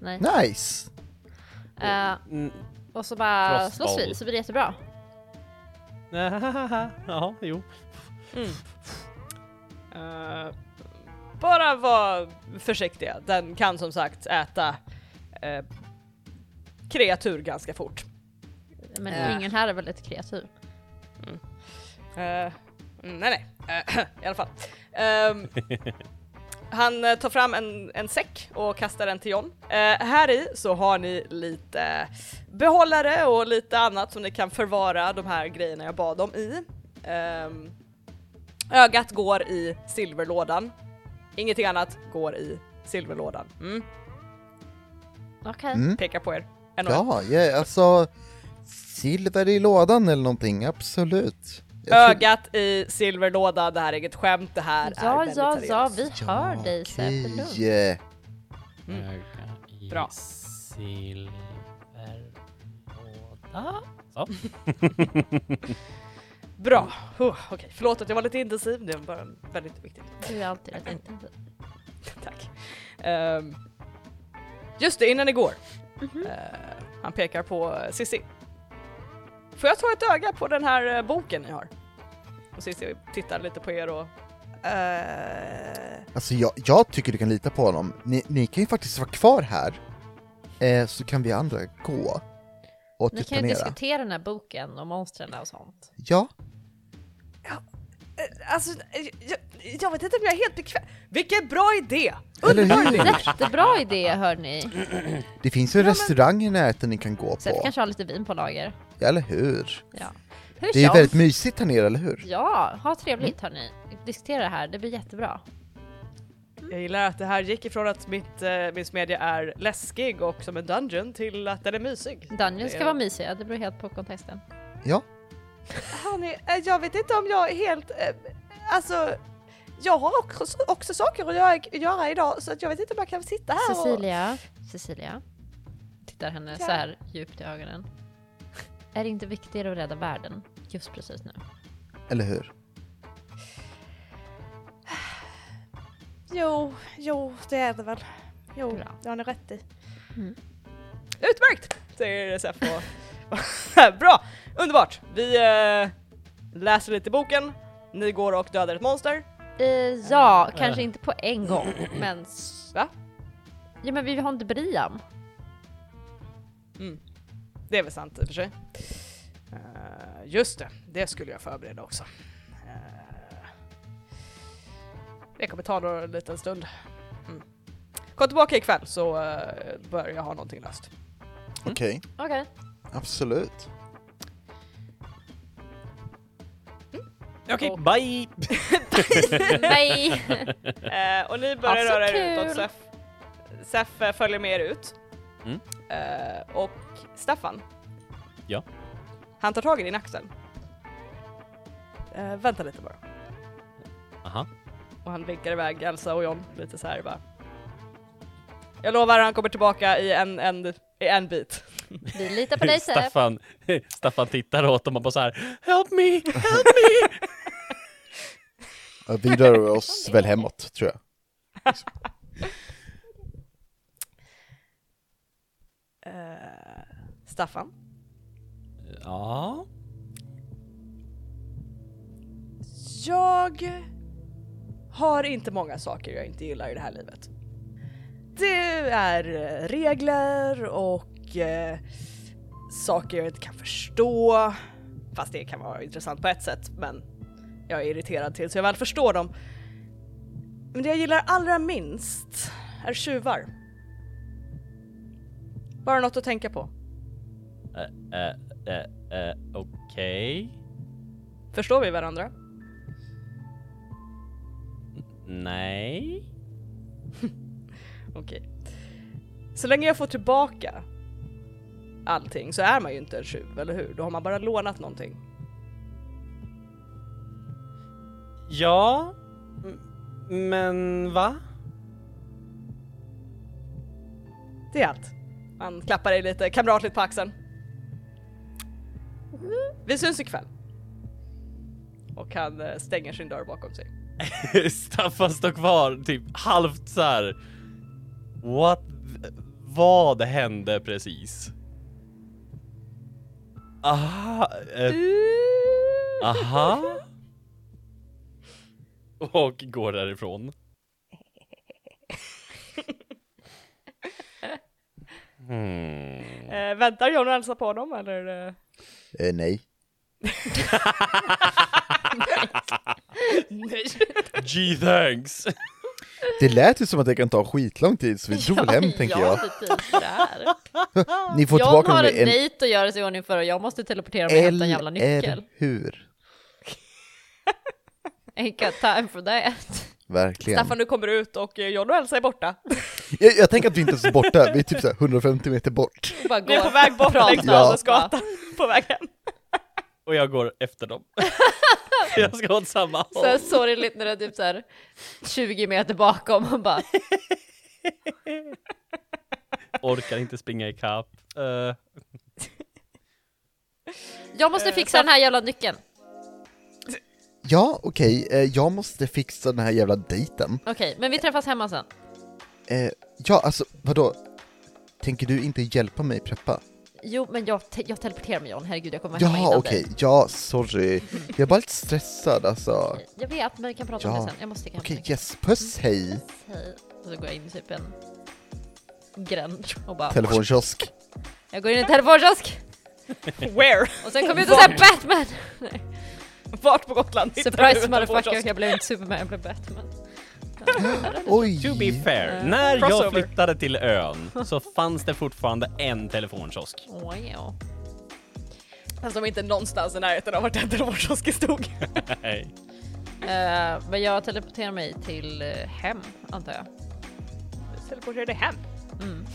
[SPEAKER 3] Nej.
[SPEAKER 4] Nice!
[SPEAKER 1] Mm.
[SPEAKER 3] Och så bara slåss vi, så blir det jättebra.
[SPEAKER 1] Ja, jo.
[SPEAKER 2] Mm. Eh, bara var försiktiga. Den kan som sagt äta eh, kreatur ganska fort.
[SPEAKER 3] Men
[SPEAKER 2] Äh.
[SPEAKER 3] ingen här är väl ett kreatur?
[SPEAKER 2] Mm, nej, nej. I alla fall. Ehm, han eh, tar fram en, en säck och kastar den till John. Eh, här i så har ni lite behållare och lite annat som ni kan förvara de här grejerna jag bad om i. Ehm, ögat går i silverlådan. Ingenting annat går i silverlådan. Mm,
[SPEAKER 3] Okej.
[SPEAKER 4] Mm.
[SPEAKER 2] pekar på er. En.
[SPEAKER 4] Ja, ja, alltså silver i lådan eller någonting, absolut.
[SPEAKER 2] Ögat i silverlådan, det här är inget skämt, det här är
[SPEAKER 3] Ja,
[SPEAKER 2] väldigt
[SPEAKER 3] ja, ja,
[SPEAKER 2] seriöst.
[SPEAKER 3] vi hör dig Sepp, lugnt.
[SPEAKER 4] okej.
[SPEAKER 2] Mm.
[SPEAKER 1] Öga i
[SPEAKER 2] Bra.
[SPEAKER 1] silverlåda. Så.
[SPEAKER 2] Bra! Oh, Okej, förlåt att jag var lite intensiv, det var bara väldigt viktigt.
[SPEAKER 3] Du är alltid rätt intensiv.
[SPEAKER 2] Tack. Ehm, just det, innan ni går.
[SPEAKER 3] Mhm.
[SPEAKER 2] Eh, han pekar på Sissi. Får jag ta ett öga på den här eh, boken ni har? Och Sissi tittar lite på er och... eh,
[SPEAKER 4] Alltså jag, jag tycker du kan lita på honom. Ni, ni kan ju faktiskt vara kvar här, eh, så kan vi andra gå och
[SPEAKER 3] Ni kan ju diskutera den här boken och monstren och sånt.
[SPEAKER 4] Ja,
[SPEAKER 2] eh, alltså, jag, jag vet inte om jag är helt bekväm. Vilken bra idé!
[SPEAKER 4] eller hur?
[SPEAKER 3] Jättebra idé hörni.
[SPEAKER 4] Det finns ju en
[SPEAKER 2] Ja, men-
[SPEAKER 4] restaurang i närheten ni kan gå på.
[SPEAKER 3] kanske har lite vin på lager.
[SPEAKER 4] Eller hur?
[SPEAKER 3] Ja. Hur
[SPEAKER 4] Det är
[SPEAKER 3] som.
[SPEAKER 4] väldigt mysigt här nere, eller hur?
[SPEAKER 3] Ja, ha trevligt hörni. Diskutera det här, det blir jättebra.
[SPEAKER 2] Jag gillar att det här gick ifrån att mitt, eh, min smedja är läskig och som en dungeon till att den är mysig.
[SPEAKER 3] Dungeon ska
[SPEAKER 2] är-
[SPEAKER 3] vara mysiga, det beror helt på kontexten.
[SPEAKER 4] Ja,
[SPEAKER 2] Hörni, eh, jag vet inte om jag är helt... Eh, alltså, jag har också, också saker att göra, göra idag så att jag vet inte om jag kan sitta här och...
[SPEAKER 3] Cecilia, Cecilia. Tittar henne
[SPEAKER 2] Ja.
[SPEAKER 3] så här djupt i ögonen. Är det inte viktigare att rädda världen just precis nu?
[SPEAKER 4] eller hur?
[SPEAKER 2] Jo, jo, det är det väl. Jo,
[SPEAKER 3] Bra.
[SPEAKER 2] det har ni rätt i.
[SPEAKER 3] Mm.
[SPEAKER 2] Utmärkt! Säger SF och... Bra! Underbart! Vi eh, läser lite i boken, ni går och dödar ett monster.
[SPEAKER 3] Eh, ja, kanske inte på en gång, men...
[SPEAKER 2] Va?
[SPEAKER 3] Ja men vi har inte Briam.
[SPEAKER 2] Mm. Det är väl sant i och för sig. Eh, just det, det skulle jag förbereda också. Eh, det kommer ta en liten stund. Mm. Kom tillbaka ikväll så uh, bör jag ha någonting löst.
[SPEAKER 4] Okej,
[SPEAKER 3] Okej.
[SPEAKER 4] absolut.
[SPEAKER 1] Okej,
[SPEAKER 2] Och-
[SPEAKER 1] bye!
[SPEAKER 3] Nej!
[SPEAKER 2] Eh, och ni börjar
[SPEAKER 3] Alltså,
[SPEAKER 2] röra er
[SPEAKER 3] kul.
[SPEAKER 2] utåt, Sef, Sef eh, följer med er ut.
[SPEAKER 1] Mm.
[SPEAKER 2] Eh, och Staffan.
[SPEAKER 1] Ja.
[SPEAKER 2] Han tar tag i din axel. Eh, vänta lite bara.
[SPEAKER 1] Aha.
[SPEAKER 2] Och han vinkar iväg Elsa och John lite så här bara. Jag lovar, han kommer tillbaka i en, en, i en bit.
[SPEAKER 3] Vi litar på dig Sef.
[SPEAKER 1] Staffan, Staffan tittar åt dem och bara så här Help me, help me!
[SPEAKER 4] Ja, Vi rör oss väl hemåt, tror jag.
[SPEAKER 2] Eh, Staffan.
[SPEAKER 1] Ja,
[SPEAKER 2] Jag har inte många saker jag inte gillar i det här livet. Det är eh, regler och eh, saker jag inte kan förstå. Fast det kan vara intressant på ett sätt, men jag är irriterad tills jag väl förstår dem. Men det jag gillar allra minst är tjuvar. Bara något att tänka på.
[SPEAKER 1] eh, eh, eh, okej.
[SPEAKER 2] Förstår vi varandra?
[SPEAKER 1] Nej.
[SPEAKER 2] Okej. Så länge jag får tillbaka allting så är man ju inte en tjuv, eller hur? Då har man bara lånat någonting.
[SPEAKER 1] Ja, men va?
[SPEAKER 2] Det är allt. Han klappar dig lite kamratligt på axeln. Vi syns ikväll. Och han eh, stänger sin dörr bakom sig.
[SPEAKER 1] Staffan står kvar typ halvt så här. What? Vad hände precis? Aha, eh, aha. Och går därifrån. Hmm.
[SPEAKER 2] Eh, väntar John och Elsa på honom eller? eh?
[SPEAKER 4] Nej.
[SPEAKER 2] Nej.
[SPEAKER 1] Gee thanks.
[SPEAKER 4] Det lät ju som att det kan ta skitlång tid, så vi drog väl hem, tänker jag.
[SPEAKER 3] Sådär.
[SPEAKER 4] Ni får
[SPEAKER 3] John
[SPEAKER 4] tillbaka
[SPEAKER 3] har
[SPEAKER 4] med
[SPEAKER 3] en dejt att göra sig i ordning för och jag måste teleportera mig och hämta en jävla nyckel.
[SPEAKER 4] hur?
[SPEAKER 3] Ain't got time for that.
[SPEAKER 4] Verkligen.
[SPEAKER 2] Staffan du kommer ut och eh, John och Elsa är borta.
[SPEAKER 4] Jag, jag tänker att vi inte är borta, vi är typ så här 150 meter bort.
[SPEAKER 3] Bara
[SPEAKER 2] Vi är på väg bort längs
[SPEAKER 4] Ja.
[SPEAKER 2] Dalensgatan på väg hem.
[SPEAKER 1] Och jag går efter dem. jag ska åt samma
[SPEAKER 3] Så
[SPEAKER 1] håll.
[SPEAKER 3] sorgligt när det är typ så här 20 meter bakom och bara
[SPEAKER 1] Orkar inte springa ikapp. Uh,
[SPEAKER 3] Jag måste
[SPEAKER 2] Eh,
[SPEAKER 3] fixa den här jävla nyckeln.
[SPEAKER 4] Ja, okej, eh, jag måste fixa den här jävla dejten.
[SPEAKER 3] Okej, men vi träffas hemma sen.
[SPEAKER 4] Eh, ja, alltså vadå? Tänker du inte hjälpa mig preppa?
[SPEAKER 3] Jo, men jag, te- jag teleporterar mig John, herregud jag kommer hemma
[SPEAKER 4] Ja,
[SPEAKER 3] innan
[SPEAKER 4] okej,
[SPEAKER 3] dig.
[SPEAKER 4] ja, sorry. Jag är bara lite stressad alltså.
[SPEAKER 3] Jag vet, men vi kan prata om
[SPEAKER 4] Ja.
[SPEAKER 3] det sen. Jag måste sticka
[SPEAKER 4] Okej,
[SPEAKER 3] nyckeln.
[SPEAKER 4] yes, puss, hej.
[SPEAKER 3] Hej. Och så går jag in i typ en gränd och bara...
[SPEAKER 4] Telefonkiosk.
[SPEAKER 3] Jag går in i en telefonkiosk
[SPEAKER 2] Where?
[SPEAKER 3] och sen kommer jag ut och säger Batman!
[SPEAKER 2] Vart på Gotland
[SPEAKER 3] Surprise
[SPEAKER 2] en
[SPEAKER 3] motherfucker, jag blev inte Superman, jag blev Batman.
[SPEAKER 4] Oj!
[SPEAKER 1] to be fair,
[SPEAKER 3] Eh,
[SPEAKER 1] när jag
[SPEAKER 2] crossover.
[SPEAKER 1] flyttade till ön så fanns det fortfarande en telefonkiosk.
[SPEAKER 3] Wow.
[SPEAKER 2] Alltså de är inte någonstans i närheten av vart den telefonkiosk stod.
[SPEAKER 1] Nej.
[SPEAKER 3] Eh, men jag teleporterar mig till eh, hem, antar jag.
[SPEAKER 2] Du teleporterar dig hem.
[SPEAKER 3] Mm.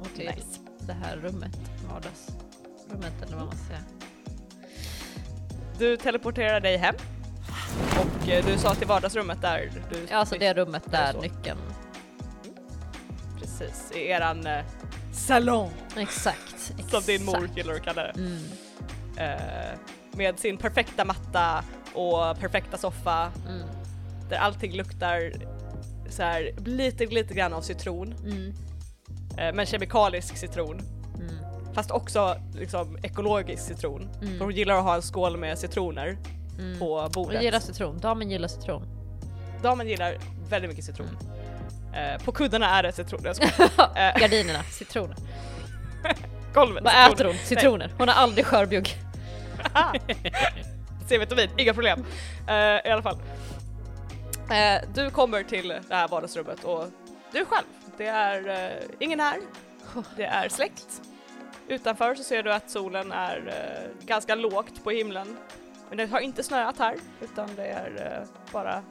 [SPEAKER 3] Och till
[SPEAKER 2] Nice.
[SPEAKER 3] det här rummet, vardagsrummet eller vad man ska säga.
[SPEAKER 2] Du teleporterar dig hem. Och eh, du sa till vardagsrummet där du...
[SPEAKER 3] Ja, alltså det rummet där
[SPEAKER 2] så.
[SPEAKER 3] nyckeln...
[SPEAKER 2] Precis, i eran eh, salong.
[SPEAKER 3] Exakt,
[SPEAKER 2] Som din mor
[SPEAKER 3] exakt.
[SPEAKER 2] gillar att kalla det.
[SPEAKER 3] Mm.
[SPEAKER 2] Eh, med sin perfekta matta och perfekta soffa
[SPEAKER 3] Mm.
[SPEAKER 2] där allting luktar så här lite, lite grann av citron.
[SPEAKER 3] Mm.
[SPEAKER 2] Eh, men kemikalisk citron. Fast också liksom ekologisk citron.
[SPEAKER 3] Mm.
[SPEAKER 2] För hon gillar att ha en skål med citroner
[SPEAKER 3] Mm.
[SPEAKER 2] på bordet.
[SPEAKER 3] gillar citron, damen gillar citron.
[SPEAKER 2] Damen gillar väldigt mycket citron.
[SPEAKER 3] Mm.
[SPEAKER 2] Eh, på kuddarna är det citron. Jag skojar. Eh,
[SPEAKER 3] Gardinerna, citroner.
[SPEAKER 2] Golvet.
[SPEAKER 3] Vad
[SPEAKER 2] citron.
[SPEAKER 3] äter hon? Citroner. Hon har aldrig skörbjugg.
[SPEAKER 2] C-vitamin, inga problem. Eh, I alla fall. Eh, du kommer till det här vardagsrummet och du själv. Det är eh, ingen här. Det är släckt. Utanför så ser du att solen är eh, ganska lågt på himlen. Men det har inte snöat här utan det är eh, bara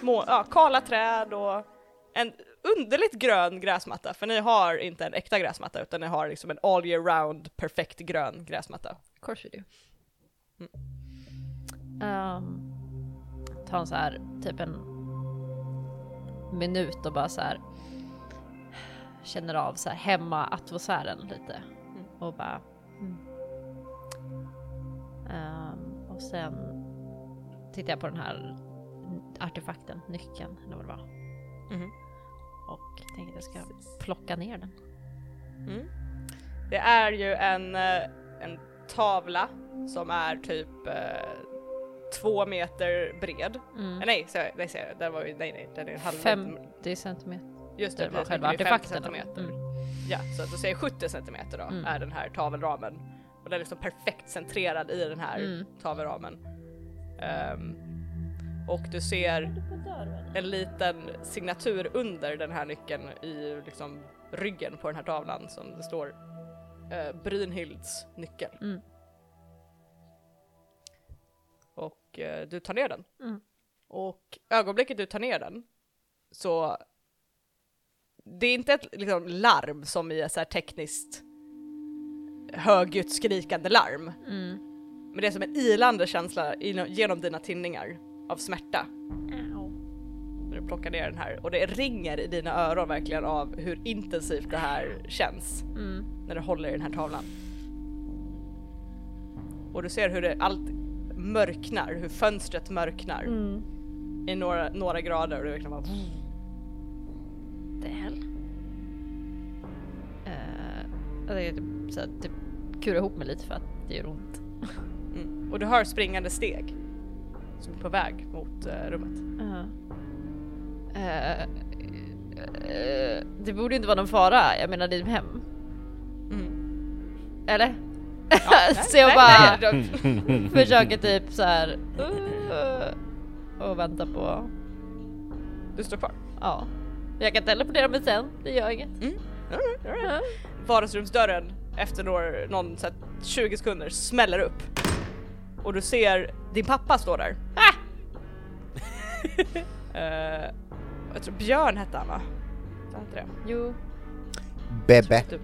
[SPEAKER 2] må- ja, kala träd och en underligt grön gräsmatta för ni har inte en äkta gräsmatta utan ni har liksom en all year round perfekt grön gräsmatta.
[SPEAKER 3] Of course we do. Mm. Um, ta en så här, typ en minut och bara så här känner av så här hemma atmosfären lite och bara mm. Ehm, och sen tittar jag på den här artefakten, nyckeln eller vad det var
[SPEAKER 2] Mhm.
[SPEAKER 3] och tänker att jag ska plocka ner den.
[SPEAKER 2] Mm. Det är ju en, eh, en tavla som är typ eh, två meter bred.
[SPEAKER 3] Mm.
[SPEAKER 2] Nej, så, nej, så, den var ju, nej, nej, den är en halv
[SPEAKER 3] 50 centimeter.
[SPEAKER 2] Just
[SPEAKER 3] det
[SPEAKER 2] det,
[SPEAKER 3] var själva
[SPEAKER 2] det är 50
[SPEAKER 3] artefakten
[SPEAKER 2] centimeter.
[SPEAKER 3] Mm.
[SPEAKER 2] Ja, så att du säger 70 centimeter då
[SPEAKER 3] Mm.
[SPEAKER 2] är den här tavelramen. Och den är liksom perfekt centrerad i den här
[SPEAKER 3] Mm.
[SPEAKER 2] tavelramen. Ehm, och du ser en liten signatur under den här nyckeln i liksom ryggen på den här tavlan som det står uh, Brynhilds nyckel.
[SPEAKER 3] Mm.
[SPEAKER 2] Och eh, du tar ner den.
[SPEAKER 3] Mm.
[SPEAKER 2] Och ögonblicket du tar ner den så det är inte ett liksom, larm som i ett så här tekniskt högljutt skrikande larm.
[SPEAKER 3] Mm.
[SPEAKER 2] Men det är som en ilande känsla genom dina tinningar av smärta när du plockar ner den här och det ringer i dina öron verkligen av hur intensivt det här känns
[SPEAKER 3] Mm.
[SPEAKER 2] när du håller i den här tavlan. Och du ser hur det allt mörknar, hur fönstret mörknar
[SPEAKER 3] Mm.
[SPEAKER 2] i några, några grader och det verkligen bara
[SPEAKER 3] The hell? Uh, jag tänker typ, så här, typ kura ihop mig lite för att det gör ont.
[SPEAKER 2] mm. Och du hör springande steg som är på väg mot eh, rummet.
[SPEAKER 3] Uh. Eh, eh, det borde inte vara någon fara, jag menar det är hem.
[SPEAKER 2] Mm.
[SPEAKER 3] Eller?
[SPEAKER 2] nej,
[SPEAKER 3] så jag
[SPEAKER 2] nej,
[SPEAKER 3] bara
[SPEAKER 2] nej, nej,
[SPEAKER 3] försöker typ så här uh, och vänta på,
[SPEAKER 2] Du står kvar.
[SPEAKER 3] ja. Jag kan teleportera mig sen, det gör inget.
[SPEAKER 2] Alright, alright. Vardagsrumsdörren efter några, någon så här, 20 sekunder smäller upp. Och du ser din pappa stå där. Ah! Eh, jag tror Björn hette han va? Inte det?
[SPEAKER 3] Jo,
[SPEAKER 4] Bebbe.
[SPEAKER 2] Typ.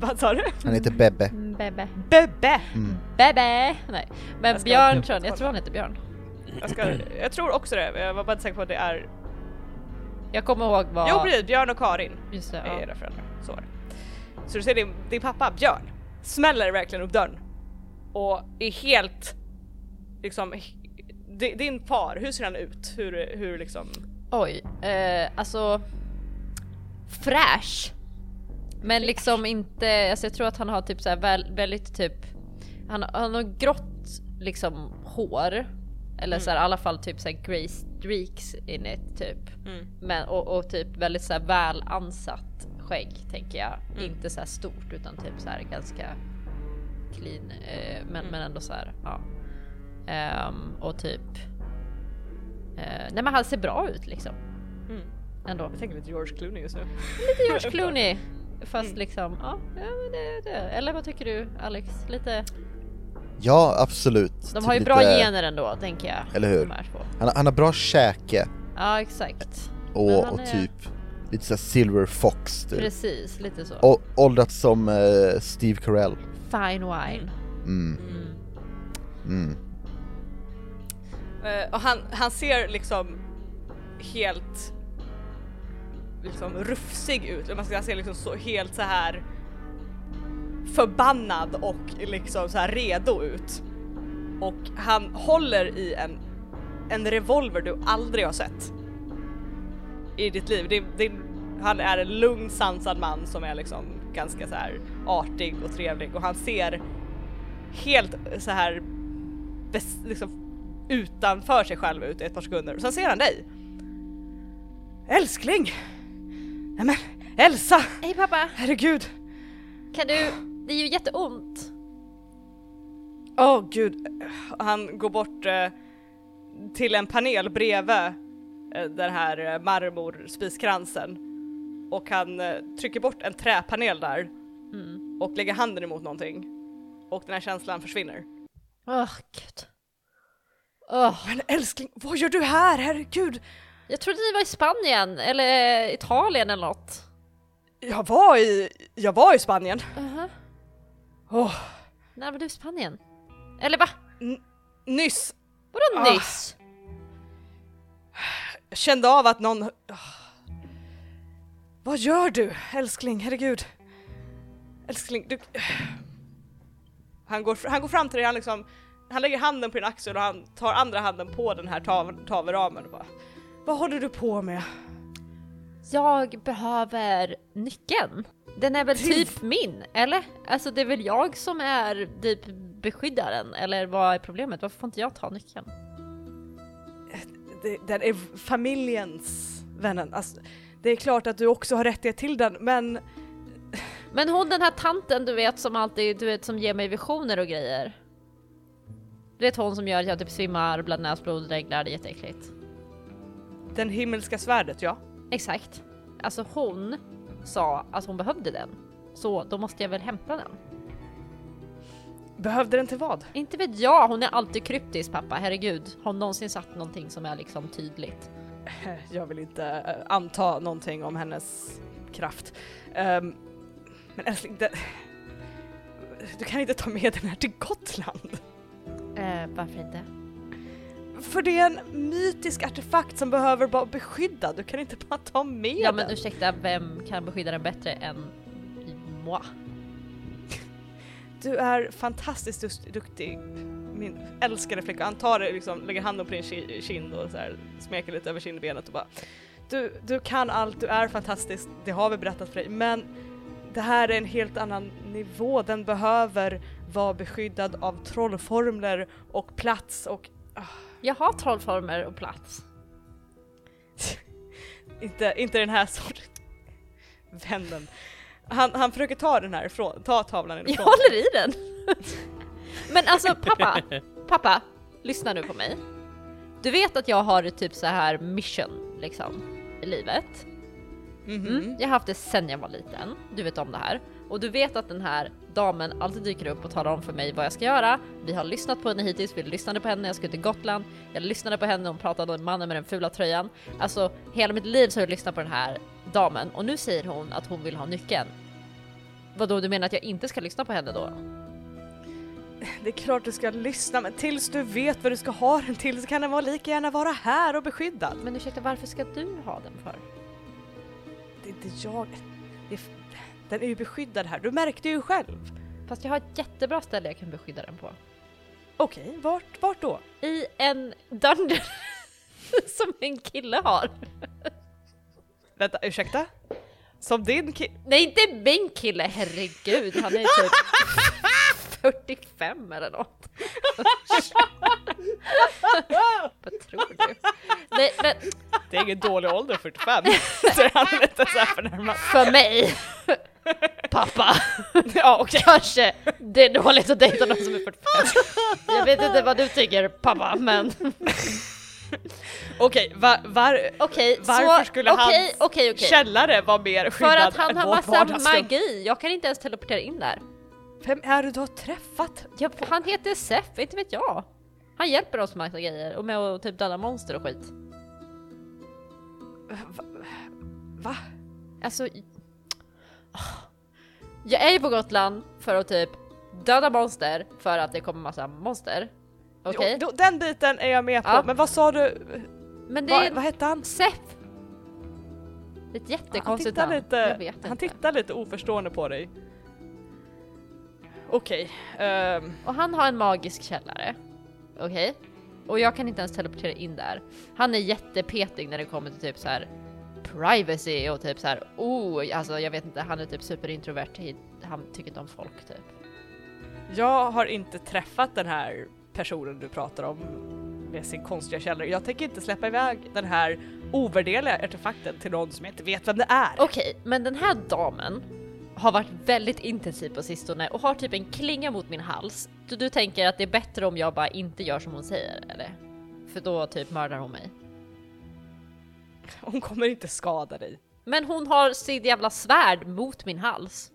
[SPEAKER 2] Vad sa du?
[SPEAKER 4] Han heter Bebbe.
[SPEAKER 3] mm, Bebbe.
[SPEAKER 2] Bebbe!
[SPEAKER 4] Mm.
[SPEAKER 3] Bebbe! Nej, men Björn tror jag, jag tror han heter Björn.
[SPEAKER 2] Jag, ska, jag tror också det, jag var bara inte säker på att det är...
[SPEAKER 3] Jag kommer ihåg vad...
[SPEAKER 2] Jo precis, Björn och Karin
[SPEAKER 3] Just det,
[SPEAKER 2] är
[SPEAKER 3] ja.
[SPEAKER 2] era föräldrar. Så var det. Så du ser din, din pappa Björn smäller verkligen upp dörren och är helt liksom di- din far, hur ser han ut? Hur, hur liksom?
[SPEAKER 3] Oj, eh, alltså fräsch. Men liksom inte, alltså jag tror att han har typ så här väl, väldigt typ, han, han har grått liksom hår. Eller så här, i alla fall typ så här grey streaks in it typ. Men, och, och typ väldigt så här väl ansatt skägg tänker jag. Inte så här stort utan typ så här ganska clean. Eh, men, men ändå så här, ja. Ehm, och typ Eh, nej men han ser bra ut liksom.
[SPEAKER 2] Mm.
[SPEAKER 3] Ändå.
[SPEAKER 2] Jag tänker lite George Clooney just nu.
[SPEAKER 3] Lite George Clooney. Fast liksom, ja, ja men det, det. Eller vad tycker du Alex? Lite
[SPEAKER 4] Ja, absolut.
[SPEAKER 3] De
[SPEAKER 4] Typ
[SPEAKER 3] har ju
[SPEAKER 4] lite-
[SPEAKER 3] bra gener ändå, tänker jag.
[SPEAKER 4] Eller hur? Han, han har bra käke
[SPEAKER 3] Ja, exakt.
[SPEAKER 4] och, och
[SPEAKER 3] är-
[SPEAKER 4] typ lite såhär Silver Fox typ.
[SPEAKER 3] Precis, lite så.
[SPEAKER 4] Och åldrats som eh, Steve Carell.
[SPEAKER 3] Fine wine.
[SPEAKER 4] Mm,
[SPEAKER 3] Mm.
[SPEAKER 4] mm.
[SPEAKER 2] Eh, och han, han ser liksom helt liksom rufsig ut, man ska säga, han ser liksom så helt så här förbannad och liksom så här redo ut. Och han håller i en, en revolver du aldrig har sett i ditt liv. Det, det, han är en lugn sansad man som är liksom ganska så här artig och trevlig och han ser helt så här bes, liksom utanför sig själv ut i ett par sekunder och sen ser han dig. Älskling! Nämen, Elsa!
[SPEAKER 3] Hej pappa,
[SPEAKER 2] Herregud!
[SPEAKER 3] kan du... Det är ju jätteont.
[SPEAKER 2] Åh gud. Han går bort eh, till en panel bredvid eh, den här eh, marmorspiskransen och han eh, trycker bort en träpanel där
[SPEAKER 3] Mm.
[SPEAKER 2] och lägger handen emot någonting och den här känslan försvinner.
[SPEAKER 3] Åh, gud. Åh,
[SPEAKER 2] Men älskling, vad gör du här? Herregud!
[SPEAKER 3] jag trodde ni var i Spanien eller Italien eller något.
[SPEAKER 2] Jag var i, jag var i Spanien.
[SPEAKER 3] Uh-huh.
[SPEAKER 2] Åh,
[SPEAKER 3] När var du i Spanien? Eller va?
[SPEAKER 2] nyss
[SPEAKER 3] Vadå
[SPEAKER 2] Ah.
[SPEAKER 3] nyss?
[SPEAKER 2] Jag kände av att någon... Ah. Vad gör du älskling? Herregud. Älskling, du... Han går, han går fram till dig, han liksom... Han lägger handen på din axel och han tar andra handen på den här tav, tavelramen och bara... Vad håller du på med?
[SPEAKER 3] Jag behöver nyckeln. Den är väl
[SPEAKER 2] Till-
[SPEAKER 3] typ min, eller? Alltså det är väl jag som är typ beskyddaren, eller vad är problemet? Varför får inte jag ta nyckeln?
[SPEAKER 2] Det, den är familjens vännen. Alltså, det är klart att du också har rättighet till den, men...
[SPEAKER 3] Men hon den här tanten du vet som alltid, du vet som ger mig visioner och grejer. Du vet hon som gör att jag typ svimmar, blöder näsblod, reglar, det är jätteäckligt.
[SPEAKER 2] Den himmelska svärdet, ja.
[SPEAKER 3] Exakt. Alltså hon sa att hon behövde den. Så då måste jag väl hämta den.
[SPEAKER 2] Behövde den till vad?
[SPEAKER 3] Inte vet jag, hon är alltid kryptisk pappa, herregud. Har hon någonsin sagt någonting som är liksom tydligt?
[SPEAKER 2] Jag vill inte eh, anta någonting om hennes kraft. Ehm, men älskling, det, du kan inte ta med den här till Gotland.
[SPEAKER 3] Eh, varför inte?
[SPEAKER 2] För det är en mytisk artefakt som behöver vara beskyddad. Du kan inte bara ta med
[SPEAKER 3] Ja men
[SPEAKER 2] den.
[SPEAKER 3] ursäkta, vem kan beskydda den bättre än moi?
[SPEAKER 2] Du är fantastiskt duktig, min älskade flicka. Han tar det, liksom, lägger handen på din ki- kind och så här, smeker lite över kindbenet och bara du, du kan allt, du är fantastisk, det har vi berättat för dig, men det här är en helt annan nivå. Den behöver vara beskyddad av trollformler och plats och
[SPEAKER 3] Jag har trollformer och plats.
[SPEAKER 2] inte, inte den här sorten. Vännen. Han, han försöker ta den här ifrån, ta tavlan
[SPEAKER 3] Jag
[SPEAKER 2] ifrån.
[SPEAKER 3] håller i den! men alltså pappa, pappa, lyssna nu på mig. Du vet att jag har typ så här mission liksom i livet.
[SPEAKER 2] Mhm.
[SPEAKER 3] Mm. Jag har haft det sen jag var liten, du vet om det här. Och du vet att den här damen alltid dyker upp och talar om för mig vad jag ska göra. Vi har lyssnat på henne hittills, vi lyssnade på henne när jag skulle till Gotland. Jag lyssnade på henne när hon pratade om mannen med den fula tröjan. Alltså hela mitt liv så har jag lyssnat på den här damen och nu säger hon att hon vill ha nyckeln. Vadå, du menar att jag inte ska lyssna på henne då?
[SPEAKER 2] Det är klart du ska lyssna, men tills du vet vad du ska ha den till så kan den vara lika gärna vara här och beskyddad.
[SPEAKER 3] Men ursäkta, varför ska du ha den för?
[SPEAKER 2] Det är inte jag. Det är, den är ju beskyddad här, du märkte ju själv.
[SPEAKER 3] Fast jag har ett jättebra ställe jag kan beskydda den på.
[SPEAKER 2] Okej, vart, vart då?
[SPEAKER 3] I en dungeon som en kille har.
[SPEAKER 2] Vänta, ursäkta? Som din ki-
[SPEAKER 3] Nej, inte min kille, herregud. Han är typ 45 eller något. Vad tror du? Nej, men
[SPEAKER 2] Det är ingen dålig ålder, 45. så han är lite såhär förnärmad.
[SPEAKER 3] för mig, pappa,
[SPEAKER 2] Ja okej.
[SPEAKER 3] kanske det är dåligt att dejta någon som är 45. Jag vet inte vad du tycker pappa, men
[SPEAKER 2] Okej, var, var,
[SPEAKER 3] okej.
[SPEAKER 2] Varför
[SPEAKER 3] så,
[SPEAKER 2] skulle
[SPEAKER 3] okej,
[SPEAKER 2] hans
[SPEAKER 3] okej, okej.
[SPEAKER 2] källare vara mer skyddad
[SPEAKER 3] För att han har massa magi, jag kan inte ens teleportera in där.
[SPEAKER 2] Vem är det du har träffat?
[SPEAKER 3] Ja, han heter Sef, inte vet jag. Han hjälper oss med massa grejer och med att typ döda monster och skit.
[SPEAKER 2] Va? Va?
[SPEAKER 3] Alltså... ah. Jag är ju på Gotland för att typ döda monster för att det kommer massa monster. Okej?
[SPEAKER 2] Jo, den biten är jag med på,
[SPEAKER 3] Ja.
[SPEAKER 2] men vad sa du?
[SPEAKER 3] Men det
[SPEAKER 2] Va,
[SPEAKER 3] är
[SPEAKER 2] vad hette han?
[SPEAKER 3] Sef! Det är ett
[SPEAKER 2] Han
[SPEAKER 3] jättekonstigt
[SPEAKER 2] tittar,
[SPEAKER 3] namn.
[SPEAKER 2] lite, han tittar lite oförstående på dig. Okej, ehm,
[SPEAKER 3] Och han har en magisk källare. Okej? Och jag kan inte ens teleportera in där. Han är jättepetig när det kommer till typ så här privacy och typ så här oh, alltså jag vet inte, han är typ superintrovert. Han tycker inte om folk typ.
[SPEAKER 2] jag har inte träffat den här personen du pratar om med sin konstiga källare. Jag tänker inte släppa iväg den här ovärdeliga artefakten till någon som inte vet vem det är.
[SPEAKER 3] Okej, men den här damen har varit väldigt intensiv på sistone och har typ en klinga mot min hals. Du, du tänker att det är bättre om jag bara inte gör som hon säger, eller? För då typ mördar hon mig.
[SPEAKER 2] Hon kommer inte skada dig.
[SPEAKER 3] Men hon har sitt jävla svärd mot min hals.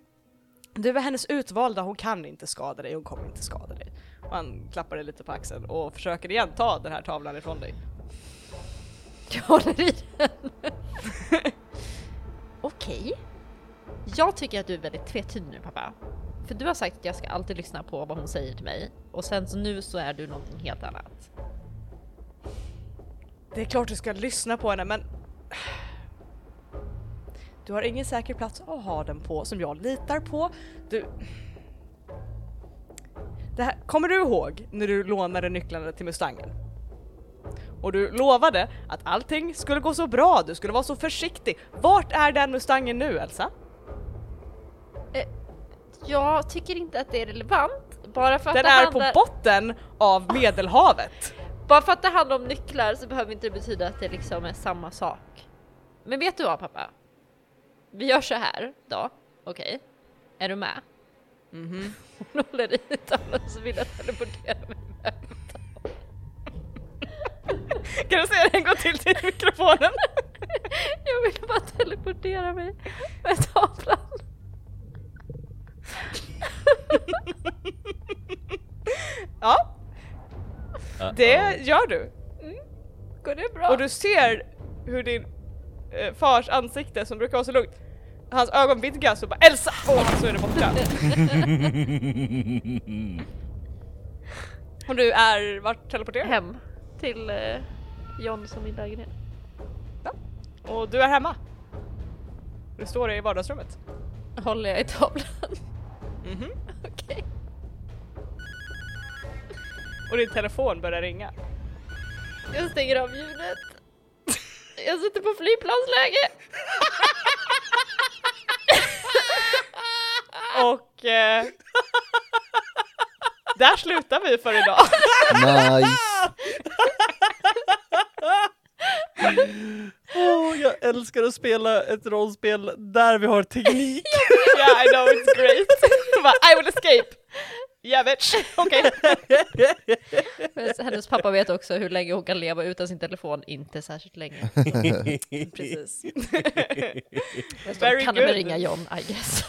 [SPEAKER 2] Du är hennes utvalda, hon kan inte skada dig, hon kommer inte skada dig. Och han klappar dig lite på axeln och försöker igen ta den här tavlan ifrån dig.
[SPEAKER 3] Jag håller i den. Okej. Jag tycker att du är väldigt tvetydig nu pappa. För du har sagt att jag ska alltid lyssna på vad hon säger till mig. Och sen så nu så är du någonting helt annat.
[SPEAKER 2] Det är klart du ska lyssna på henne men du har ingen säker plats att ha den på som jag litar på. Du... Det här, kommer du ihåg när du lånade nycklarna till Mustangen? Och du lovade att allting skulle gå så bra, du skulle vara så försiktig. Vart är den Mustangen nu Elsa?
[SPEAKER 3] Jag tycker inte att det är relevant. Bara för att,
[SPEAKER 2] Den
[SPEAKER 3] det,
[SPEAKER 2] är
[SPEAKER 3] handlar,
[SPEAKER 2] på botten av Medelhavet.
[SPEAKER 3] bara för att det handlar om nycklar så behöver inte det betyda att det liksom är samma sak. Men vet du vad pappa? Vi gör så här då, okej? Är du med?
[SPEAKER 2] Mhm.
[SPEAKER 3] Hon håller i tavlan så vill jag teleportera mig med.
[SPEAKER 2] Kan du säga det en gång till till mikrofonen?
[SPEAKER 3] Jag vill bara teleportera mig med tavlan.
[SPEAKER 2] Ja, det gör du.
[SPEAKER 3] Går det bra?
[SPEAKER 2] Och du ser hur din eh, fars ansikte som brukar vara så lugnt, hans ögon vidgas och bara Elsa! Och så är det borta. och du är vart teleporterad?
[SPEAKER 3] Hem till eh, John som min lägenhet.
[SPEAKER 2] Och du är hemma. Du står i vardagsrummet.
[SPEAKER 3] Håller jag i tavlan?
[SPEAKER 2] Mhm.
[SPEAKER 3] Okej.
[SPEAKER 2] Och din telefon börjar ringa.
[SPEAKER 3] Jag stänger av ljudet. Jag sitter på flygplansläge.
[SPEAKER 2] Och eh, där slutar vi för idag.
[SPEAKER 4] Nice!
[SPEAKER 1] Åh, jag älskar att spela ett rollspel där vi har teknik.
[SPEAKER 2] yeah I know it's great. Bara, I will escape. Yeah bitch, okej.
[SPEAKER 3] Men Hennes pappa vet också hur länge hon kan leva utan sin telefon, inte särskilt länge.
[SPEAKER 2] Precis. Very
[SPEAKER 3] kan
[SPEAKER 2] good.
[SPEAKER 3] ringa John, I guess.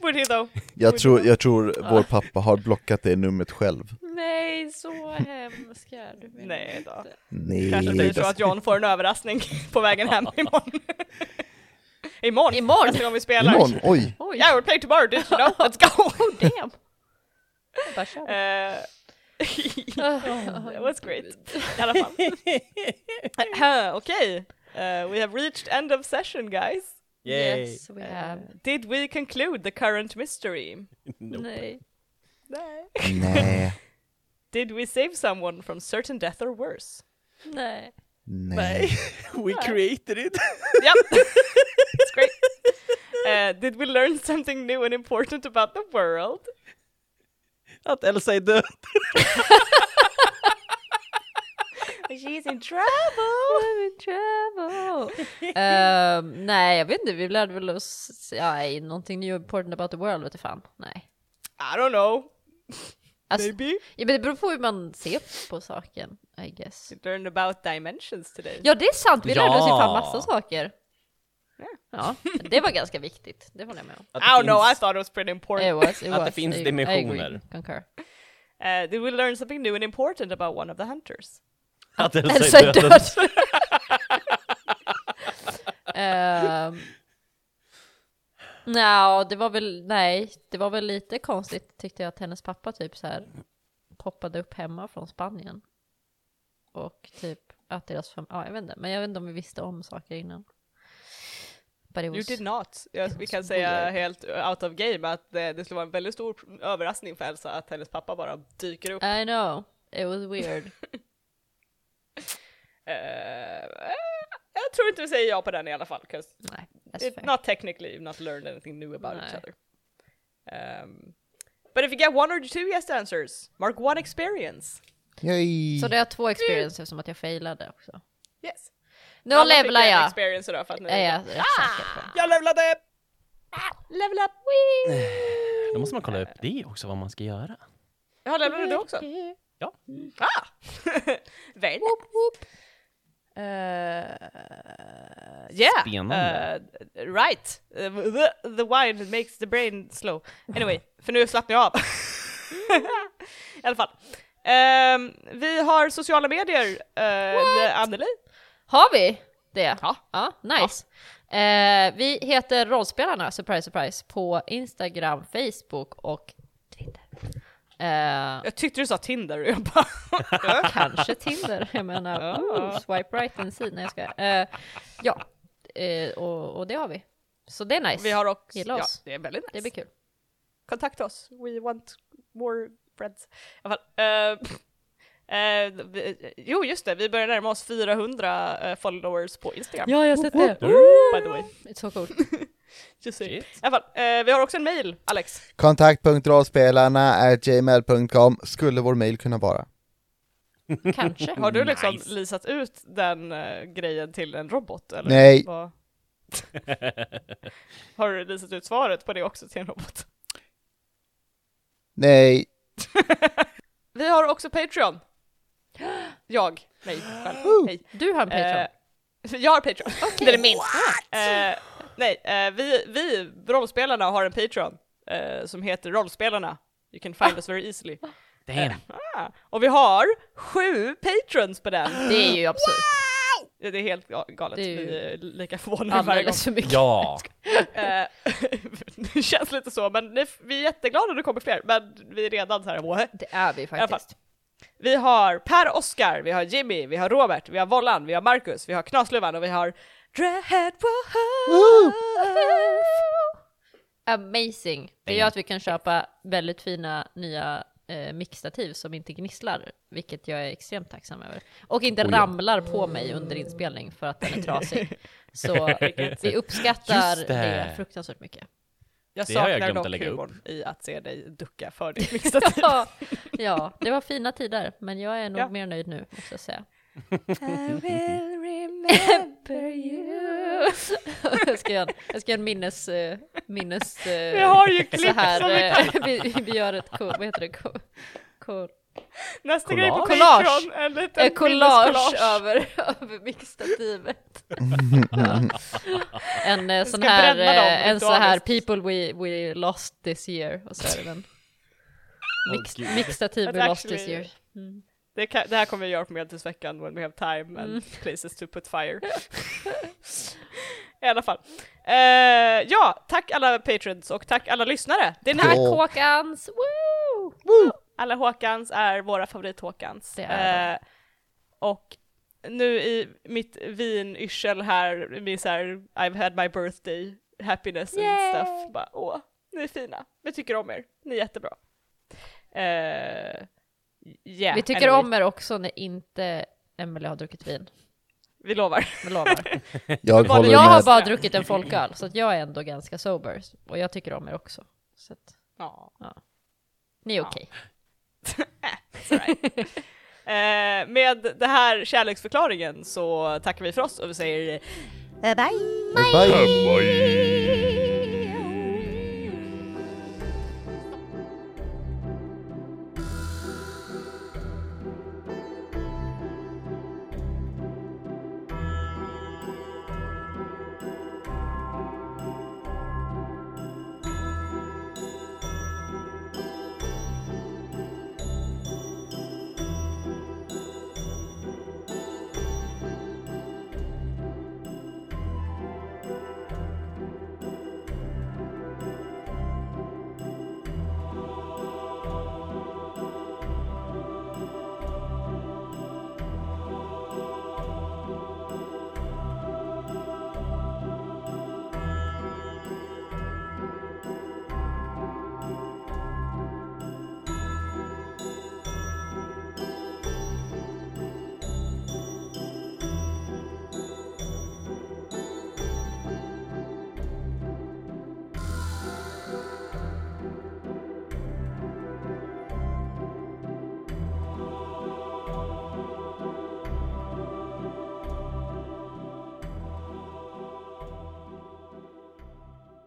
[SPEAKER 2] Would he though?
[SPEAKER 4] Jag tror, jag tror vår pappa har blockat det numret själv.
[SPEAKER 3] Nej, så hemskt är du
[SPEAKER 2] Nej då.
[SPEAKER 4] Nej.
[SPEAKER 2] Kanske blir så att John får en överraskning på vägen hem imorgon. Imorgon?
[SPEAKER 3] Imorgon?
[SPEAKER 2] Nästa gång vi spelar.
[SPEAKER 4] Imorgon, oj!
[SPEAKER 3] Oj,
[SPEAKER 2] Yeah, we'll play tomorrow, did you know? Let's go!
[SPEAKER 3] oh damn! Jag bara kör.
[SPEAKER 2] Eh,
[SPEAKER 3] Oh,
[SPEAKER 2] That was great. I alla fall. Uh, Okej, uh, we have reached end of session guys.
[SPEAKER 1] Yay.
[SPEAKER 3] Yes, we have.
[SPEAKER 2] Did we conclude the current mystery?
[SPEAKER 3] Nej.
[SPEAKER 2] Nej.
[SPEAKER 4] Nej.
[SPEAKER 2] Did we save someone from certain death or worse?
[SPEAKER 3] Nej.
[SPEAKER 4] Nej.
[SPEAKER 1] We created it.
[SPEAKER 2] Yep, it's great. Uh, did we learn something new and important about the world?
[SPEAKER 1] Att Elsa är död.
[SPEAKER 2] She's in trouble!
[SPEAKER 3] I'm in trouble. Ehm, nej, jag vet inte, vi lärde väl oss, ja, någonting new important about the world, vet du fan. Nej.
[SPEAKER 2] I don't know,
[SPEAKER 3] Alltså,
[SPEAKER 2] maybe?
[SPEAKER 3] ja, men det beror på hur man ser på saken, I guess.
[SPEAKER 2] We learned about dimensions today.
[SPEAKER 3] Ja, det är sant, vi lärde oss ju fan
[SPEAKER 1] Ja.
[SPEAKER 3] massa saker. Ja, det var ganska viktigt. Det håller jag med om.
[SPEAKER 1] Att
[SPEAKER 2] I don't know, I thought it was pretty important.
[SPEAKER 3] It was, it
[SPEAKER 1] Att det
[SPEAKER 3] was.
[SPEAKER 1] finns
[SPEAKER 3] I- I
[SPEAKER 1] dimensioner.
[SPEAKER 3] agree. Concur.
[SPEAKER 2] Uh, did we learn something new and important about one of the hunters?
[SPEAKER 1] Att Elsa är död.
[SPEAKER 3] död. Ehm, Nja, det var väl, nej, det var väl lite konstigt tyckte jag att hennes pappa typ så här poppade upp hemma från Spanien. Och typ att deras familj, ja jag vet inte, men jag vet inte om vi visste om saker innan. It
[SPEAKER 2] You
[SPEAKER 3] was,
[SPEAKER 2] did not. Vi
[SPEAKER 3] was
[SPEAKER 2] kan säga
[SPEAKER 3] weird.
[SPEAKER 2] helt out of game att det, det skulle vara en väldigt stor överraskning för Elsa att hennes pappa bara dyker upp.
[SPEAKER 3] I know, it was weird.
[SPEAKER 2] Eh, jag tror inte vi säger ja på den i alla fall,
[SPEAKER 3] nej, fair.
[SPEAKER 2] not technically you've not learned anything new about each
[SPEAKER 3] Nej.
[SPEAKER 2] other. Um, but if you get one or two yes answers, mark one experience.
[SPEAKER 4] Yay.
[SPEAKER 3] Så det har två experiences som att jag failade också.
[SPEAKER 2] Yes.
[SPEAKER 3] Nu
[SPEAKER 2] fick
[SPEAKER 3] levlar jag!
[SPEAKER 2] experience idag för att nu
[SPEAKER 3] Är jag rätt säker på.
[SPEAKER 2] Jag levlade! Level up!
[SPEAKER 1] Då måste man kolla upp det också, vad man ska göra.
[SPEAKER 2] Ja, levlade du också?
[SPEAKER 1] Ja.
[SPEAKER 2] Ah! Very nice. Uh, yeah,
[SPEAKER 1] Spännande.
[SPEAKER 2] uh, right. Uh, the, the wine makes the brain slow. Anyway, för nu slappnar jag av. I alla fall. Ehm, vi har sociala medier. Uh, Anneli?
[SPEAKER 3] Har vi det?
[SPEAKER 2] Ja.
[SPEAKER 3] Ja, nice. Eh, vi heter Rollspelarna, surprise surprise, på Instagram, Facebook och Twitter. Eh,
[SPEAKER 2] Jag tyckte du sa Tinder och jag bara...
[SPEAKER 3] kanske Tinder, jag menar,
[SPEAKER 2] Ja.
[SPEAKER 3] swipe right and see, nej jag ska. Ja, och, och det har vi. Så det är nice.
[SPEAKER 2] vi har också...
[SPEAKER 3] Gilla
[SPEAKER 2] Ja,
[SPEAKER 3] oss.
[SPEAKER 2] det är väldigt nice.
[SPEAKER 3] Det blir kul.
[SPEAKER 2] Kontakta oss. We want more friends. I alla fall. eh, vi, jo, just det. Vi börjar närma oss 400 eh, followers på Instagram.
[SPEAKER 3] Ja, jag har sett det.
[SPEAKER 2] By the way.
[SPEAKER 3] It's so cool.
[SPEAKER 2] Just.
[SPEAKER 1] Shit.
[SPEAKER 2] I alla fall, vi har också en mail, Alex.
[SPEAKER 4] Kontakt.rollspelarna gmail.com skulle vår mail kunna vara.
[SPEAKER 3] Kanske.
[SPEAKER 2] Har du liksom
[SPEAKER 1] Nice.
[SPEAKER 2] lisat ut den eh, grejen till en robot? Eller?
[SPEAKER 4] Nej.
[SPEAKER 2] Vad? har du lisat ut svaret på det också till en robot?
[SPEAKER 4] Nej,
[SPEAKER 2] Vi har också Patreon. Jag, mig själv. Hej.
[SPEAKER 3] Du har en Patreon.
[SPEAKER 2] Eh, jag har Patreon. Den är min. Eh, nej, eh, vi, vi, rollspelarna, har en Patreon eh, som heter Rollspelarna. You can find us very easily.
[SPEAKER 1] Damn.
[SPEAKER 2] Ah, och vi har sju patrons på den.
[SPEAKER 3] det är ju absurt.
[SPEAKER 2] Det är helt ga- galet.
[SPEAKER 3] Det är ju
[SPEAKER 2] Vi är lika förvånade varje gång.
[SPEAKER 3] Alldeles för mycket.
[SPEAKER 1] Ja.
[SPEAKER 2] Eh, det känns lite så, men vi är jätteglada att det kommer fler. Men vi är redan så här?
[SPEAKER 3] Det är vi faktiskt.
[SPEAKER 2] Vi har Per Oskar, vi har Jimmy, vi har Robert, vi har Vollan, vi har Marcus, vi har Knasluvan och vi har Dread
[SPEAKER 3] Amazing. Det gör att vi kan köpa väldigt fina nya eh, mixtativ som inte gnisslar, vilket jag är extremt tacksam över. Och inte ramlar på mig under inspelning för att den är trasig. Så vi uppskattar
[SPEAKER 1] Just
[SPEAKER 3] det.
[SPEAKER 1] det.
[SPEAKER 3] fruktansvärt mycket.
[SPEAKER 2] Jag
[SPEAKER 1] Det har jag
[SPEAKER 2] saknar
[SPEAKER 1] glömt
[SPEAKER 2] dock
[SPEAKER 1] att lägga upp.
[SPEAKER 2] humorn i att se dig ducka för ditt mixtativ.
[SPEAKER 3] Ja, ja, det var fina tider, men jag är nog
[SPEAKER 2] Ja.
[SPEAKER 3] mer nöjd nu, måste jag säga.
[SPEAKER 2] Remember
[SPEAKER 3] you. jag, ska göra, jag ska göra en minnes... eh, minnes eh,
[SPEAKER 2] Vi har ju
[SPEAKER 3] så
[SPEAKER 2] klipp
[SPEAKER 3] här,
[SPEAKER 2] som vi
[SPEAKER 3] eh, vi, vi gör ett, ko- vad heter det? Ko, ko,
[SPEAKER 2] Nästa grej på
[SPEAKER 3] Collage.
[SPEAKER 2] Patreon, en liten
[SPEAKER 3] Eh, collage över, över mixtativet. en eh, sån här, eh, en så här people we, we lost this year och så är det den. Mix,
[SPEAKER 1] Gud.
[SPEAKER 3] mixtativ we lost this year. Mm.
[SPEAKER 2] Det, kan, det här kommer vi göra på Medeltidsveckan when we have time and
[SPEAKER 3] Mm.
[SPEAKER 2] places to put fire. I alla fall. Eh, ja, tack alla patrons och tack alla lyssnare. Det är.
[SPEAKER 3] Tack
[SPEAKER 4] Ja.
[SPEAKER 3] Håkans! Woo!
[SPEAKER 2] Alla Håkans är våra favorit-Håkans.
[SPEAKER 3] Det är
[SPEAKER 2] Eh, och nu i mitt vinyrsel här, min så här, I've had my birthday happiness and
[SPEAKER 3] Yay!
[SPEAKER 2] stuff. Bara, åh, ni är fina. Vi tycker om er. Ni är jättebra. Eh, yeah,
[SPEAKER 3] Vi tycker
[SPEAKER 2] anyway,
[SPEAKER 3] om er också när inte Emelie har druckit vin.
[SPEAKER 2] Vi lovar.
[SPEAKER 3] Vi lovar.
[SPEAKER 4] jag
[SPEAKER 3] Jag har bara druckit en folköl, så att jag är ändå ganska sober. Och jag tycker om er också. Så att
[SPEAKER 2] Ja.
[SPEAKER 3] ni är okej.
[SPEAKER 2] It's alright. eh, med den här kärleksförklaringen så tackar vi för oss och vi säger
[SPEAKER 4] Bye.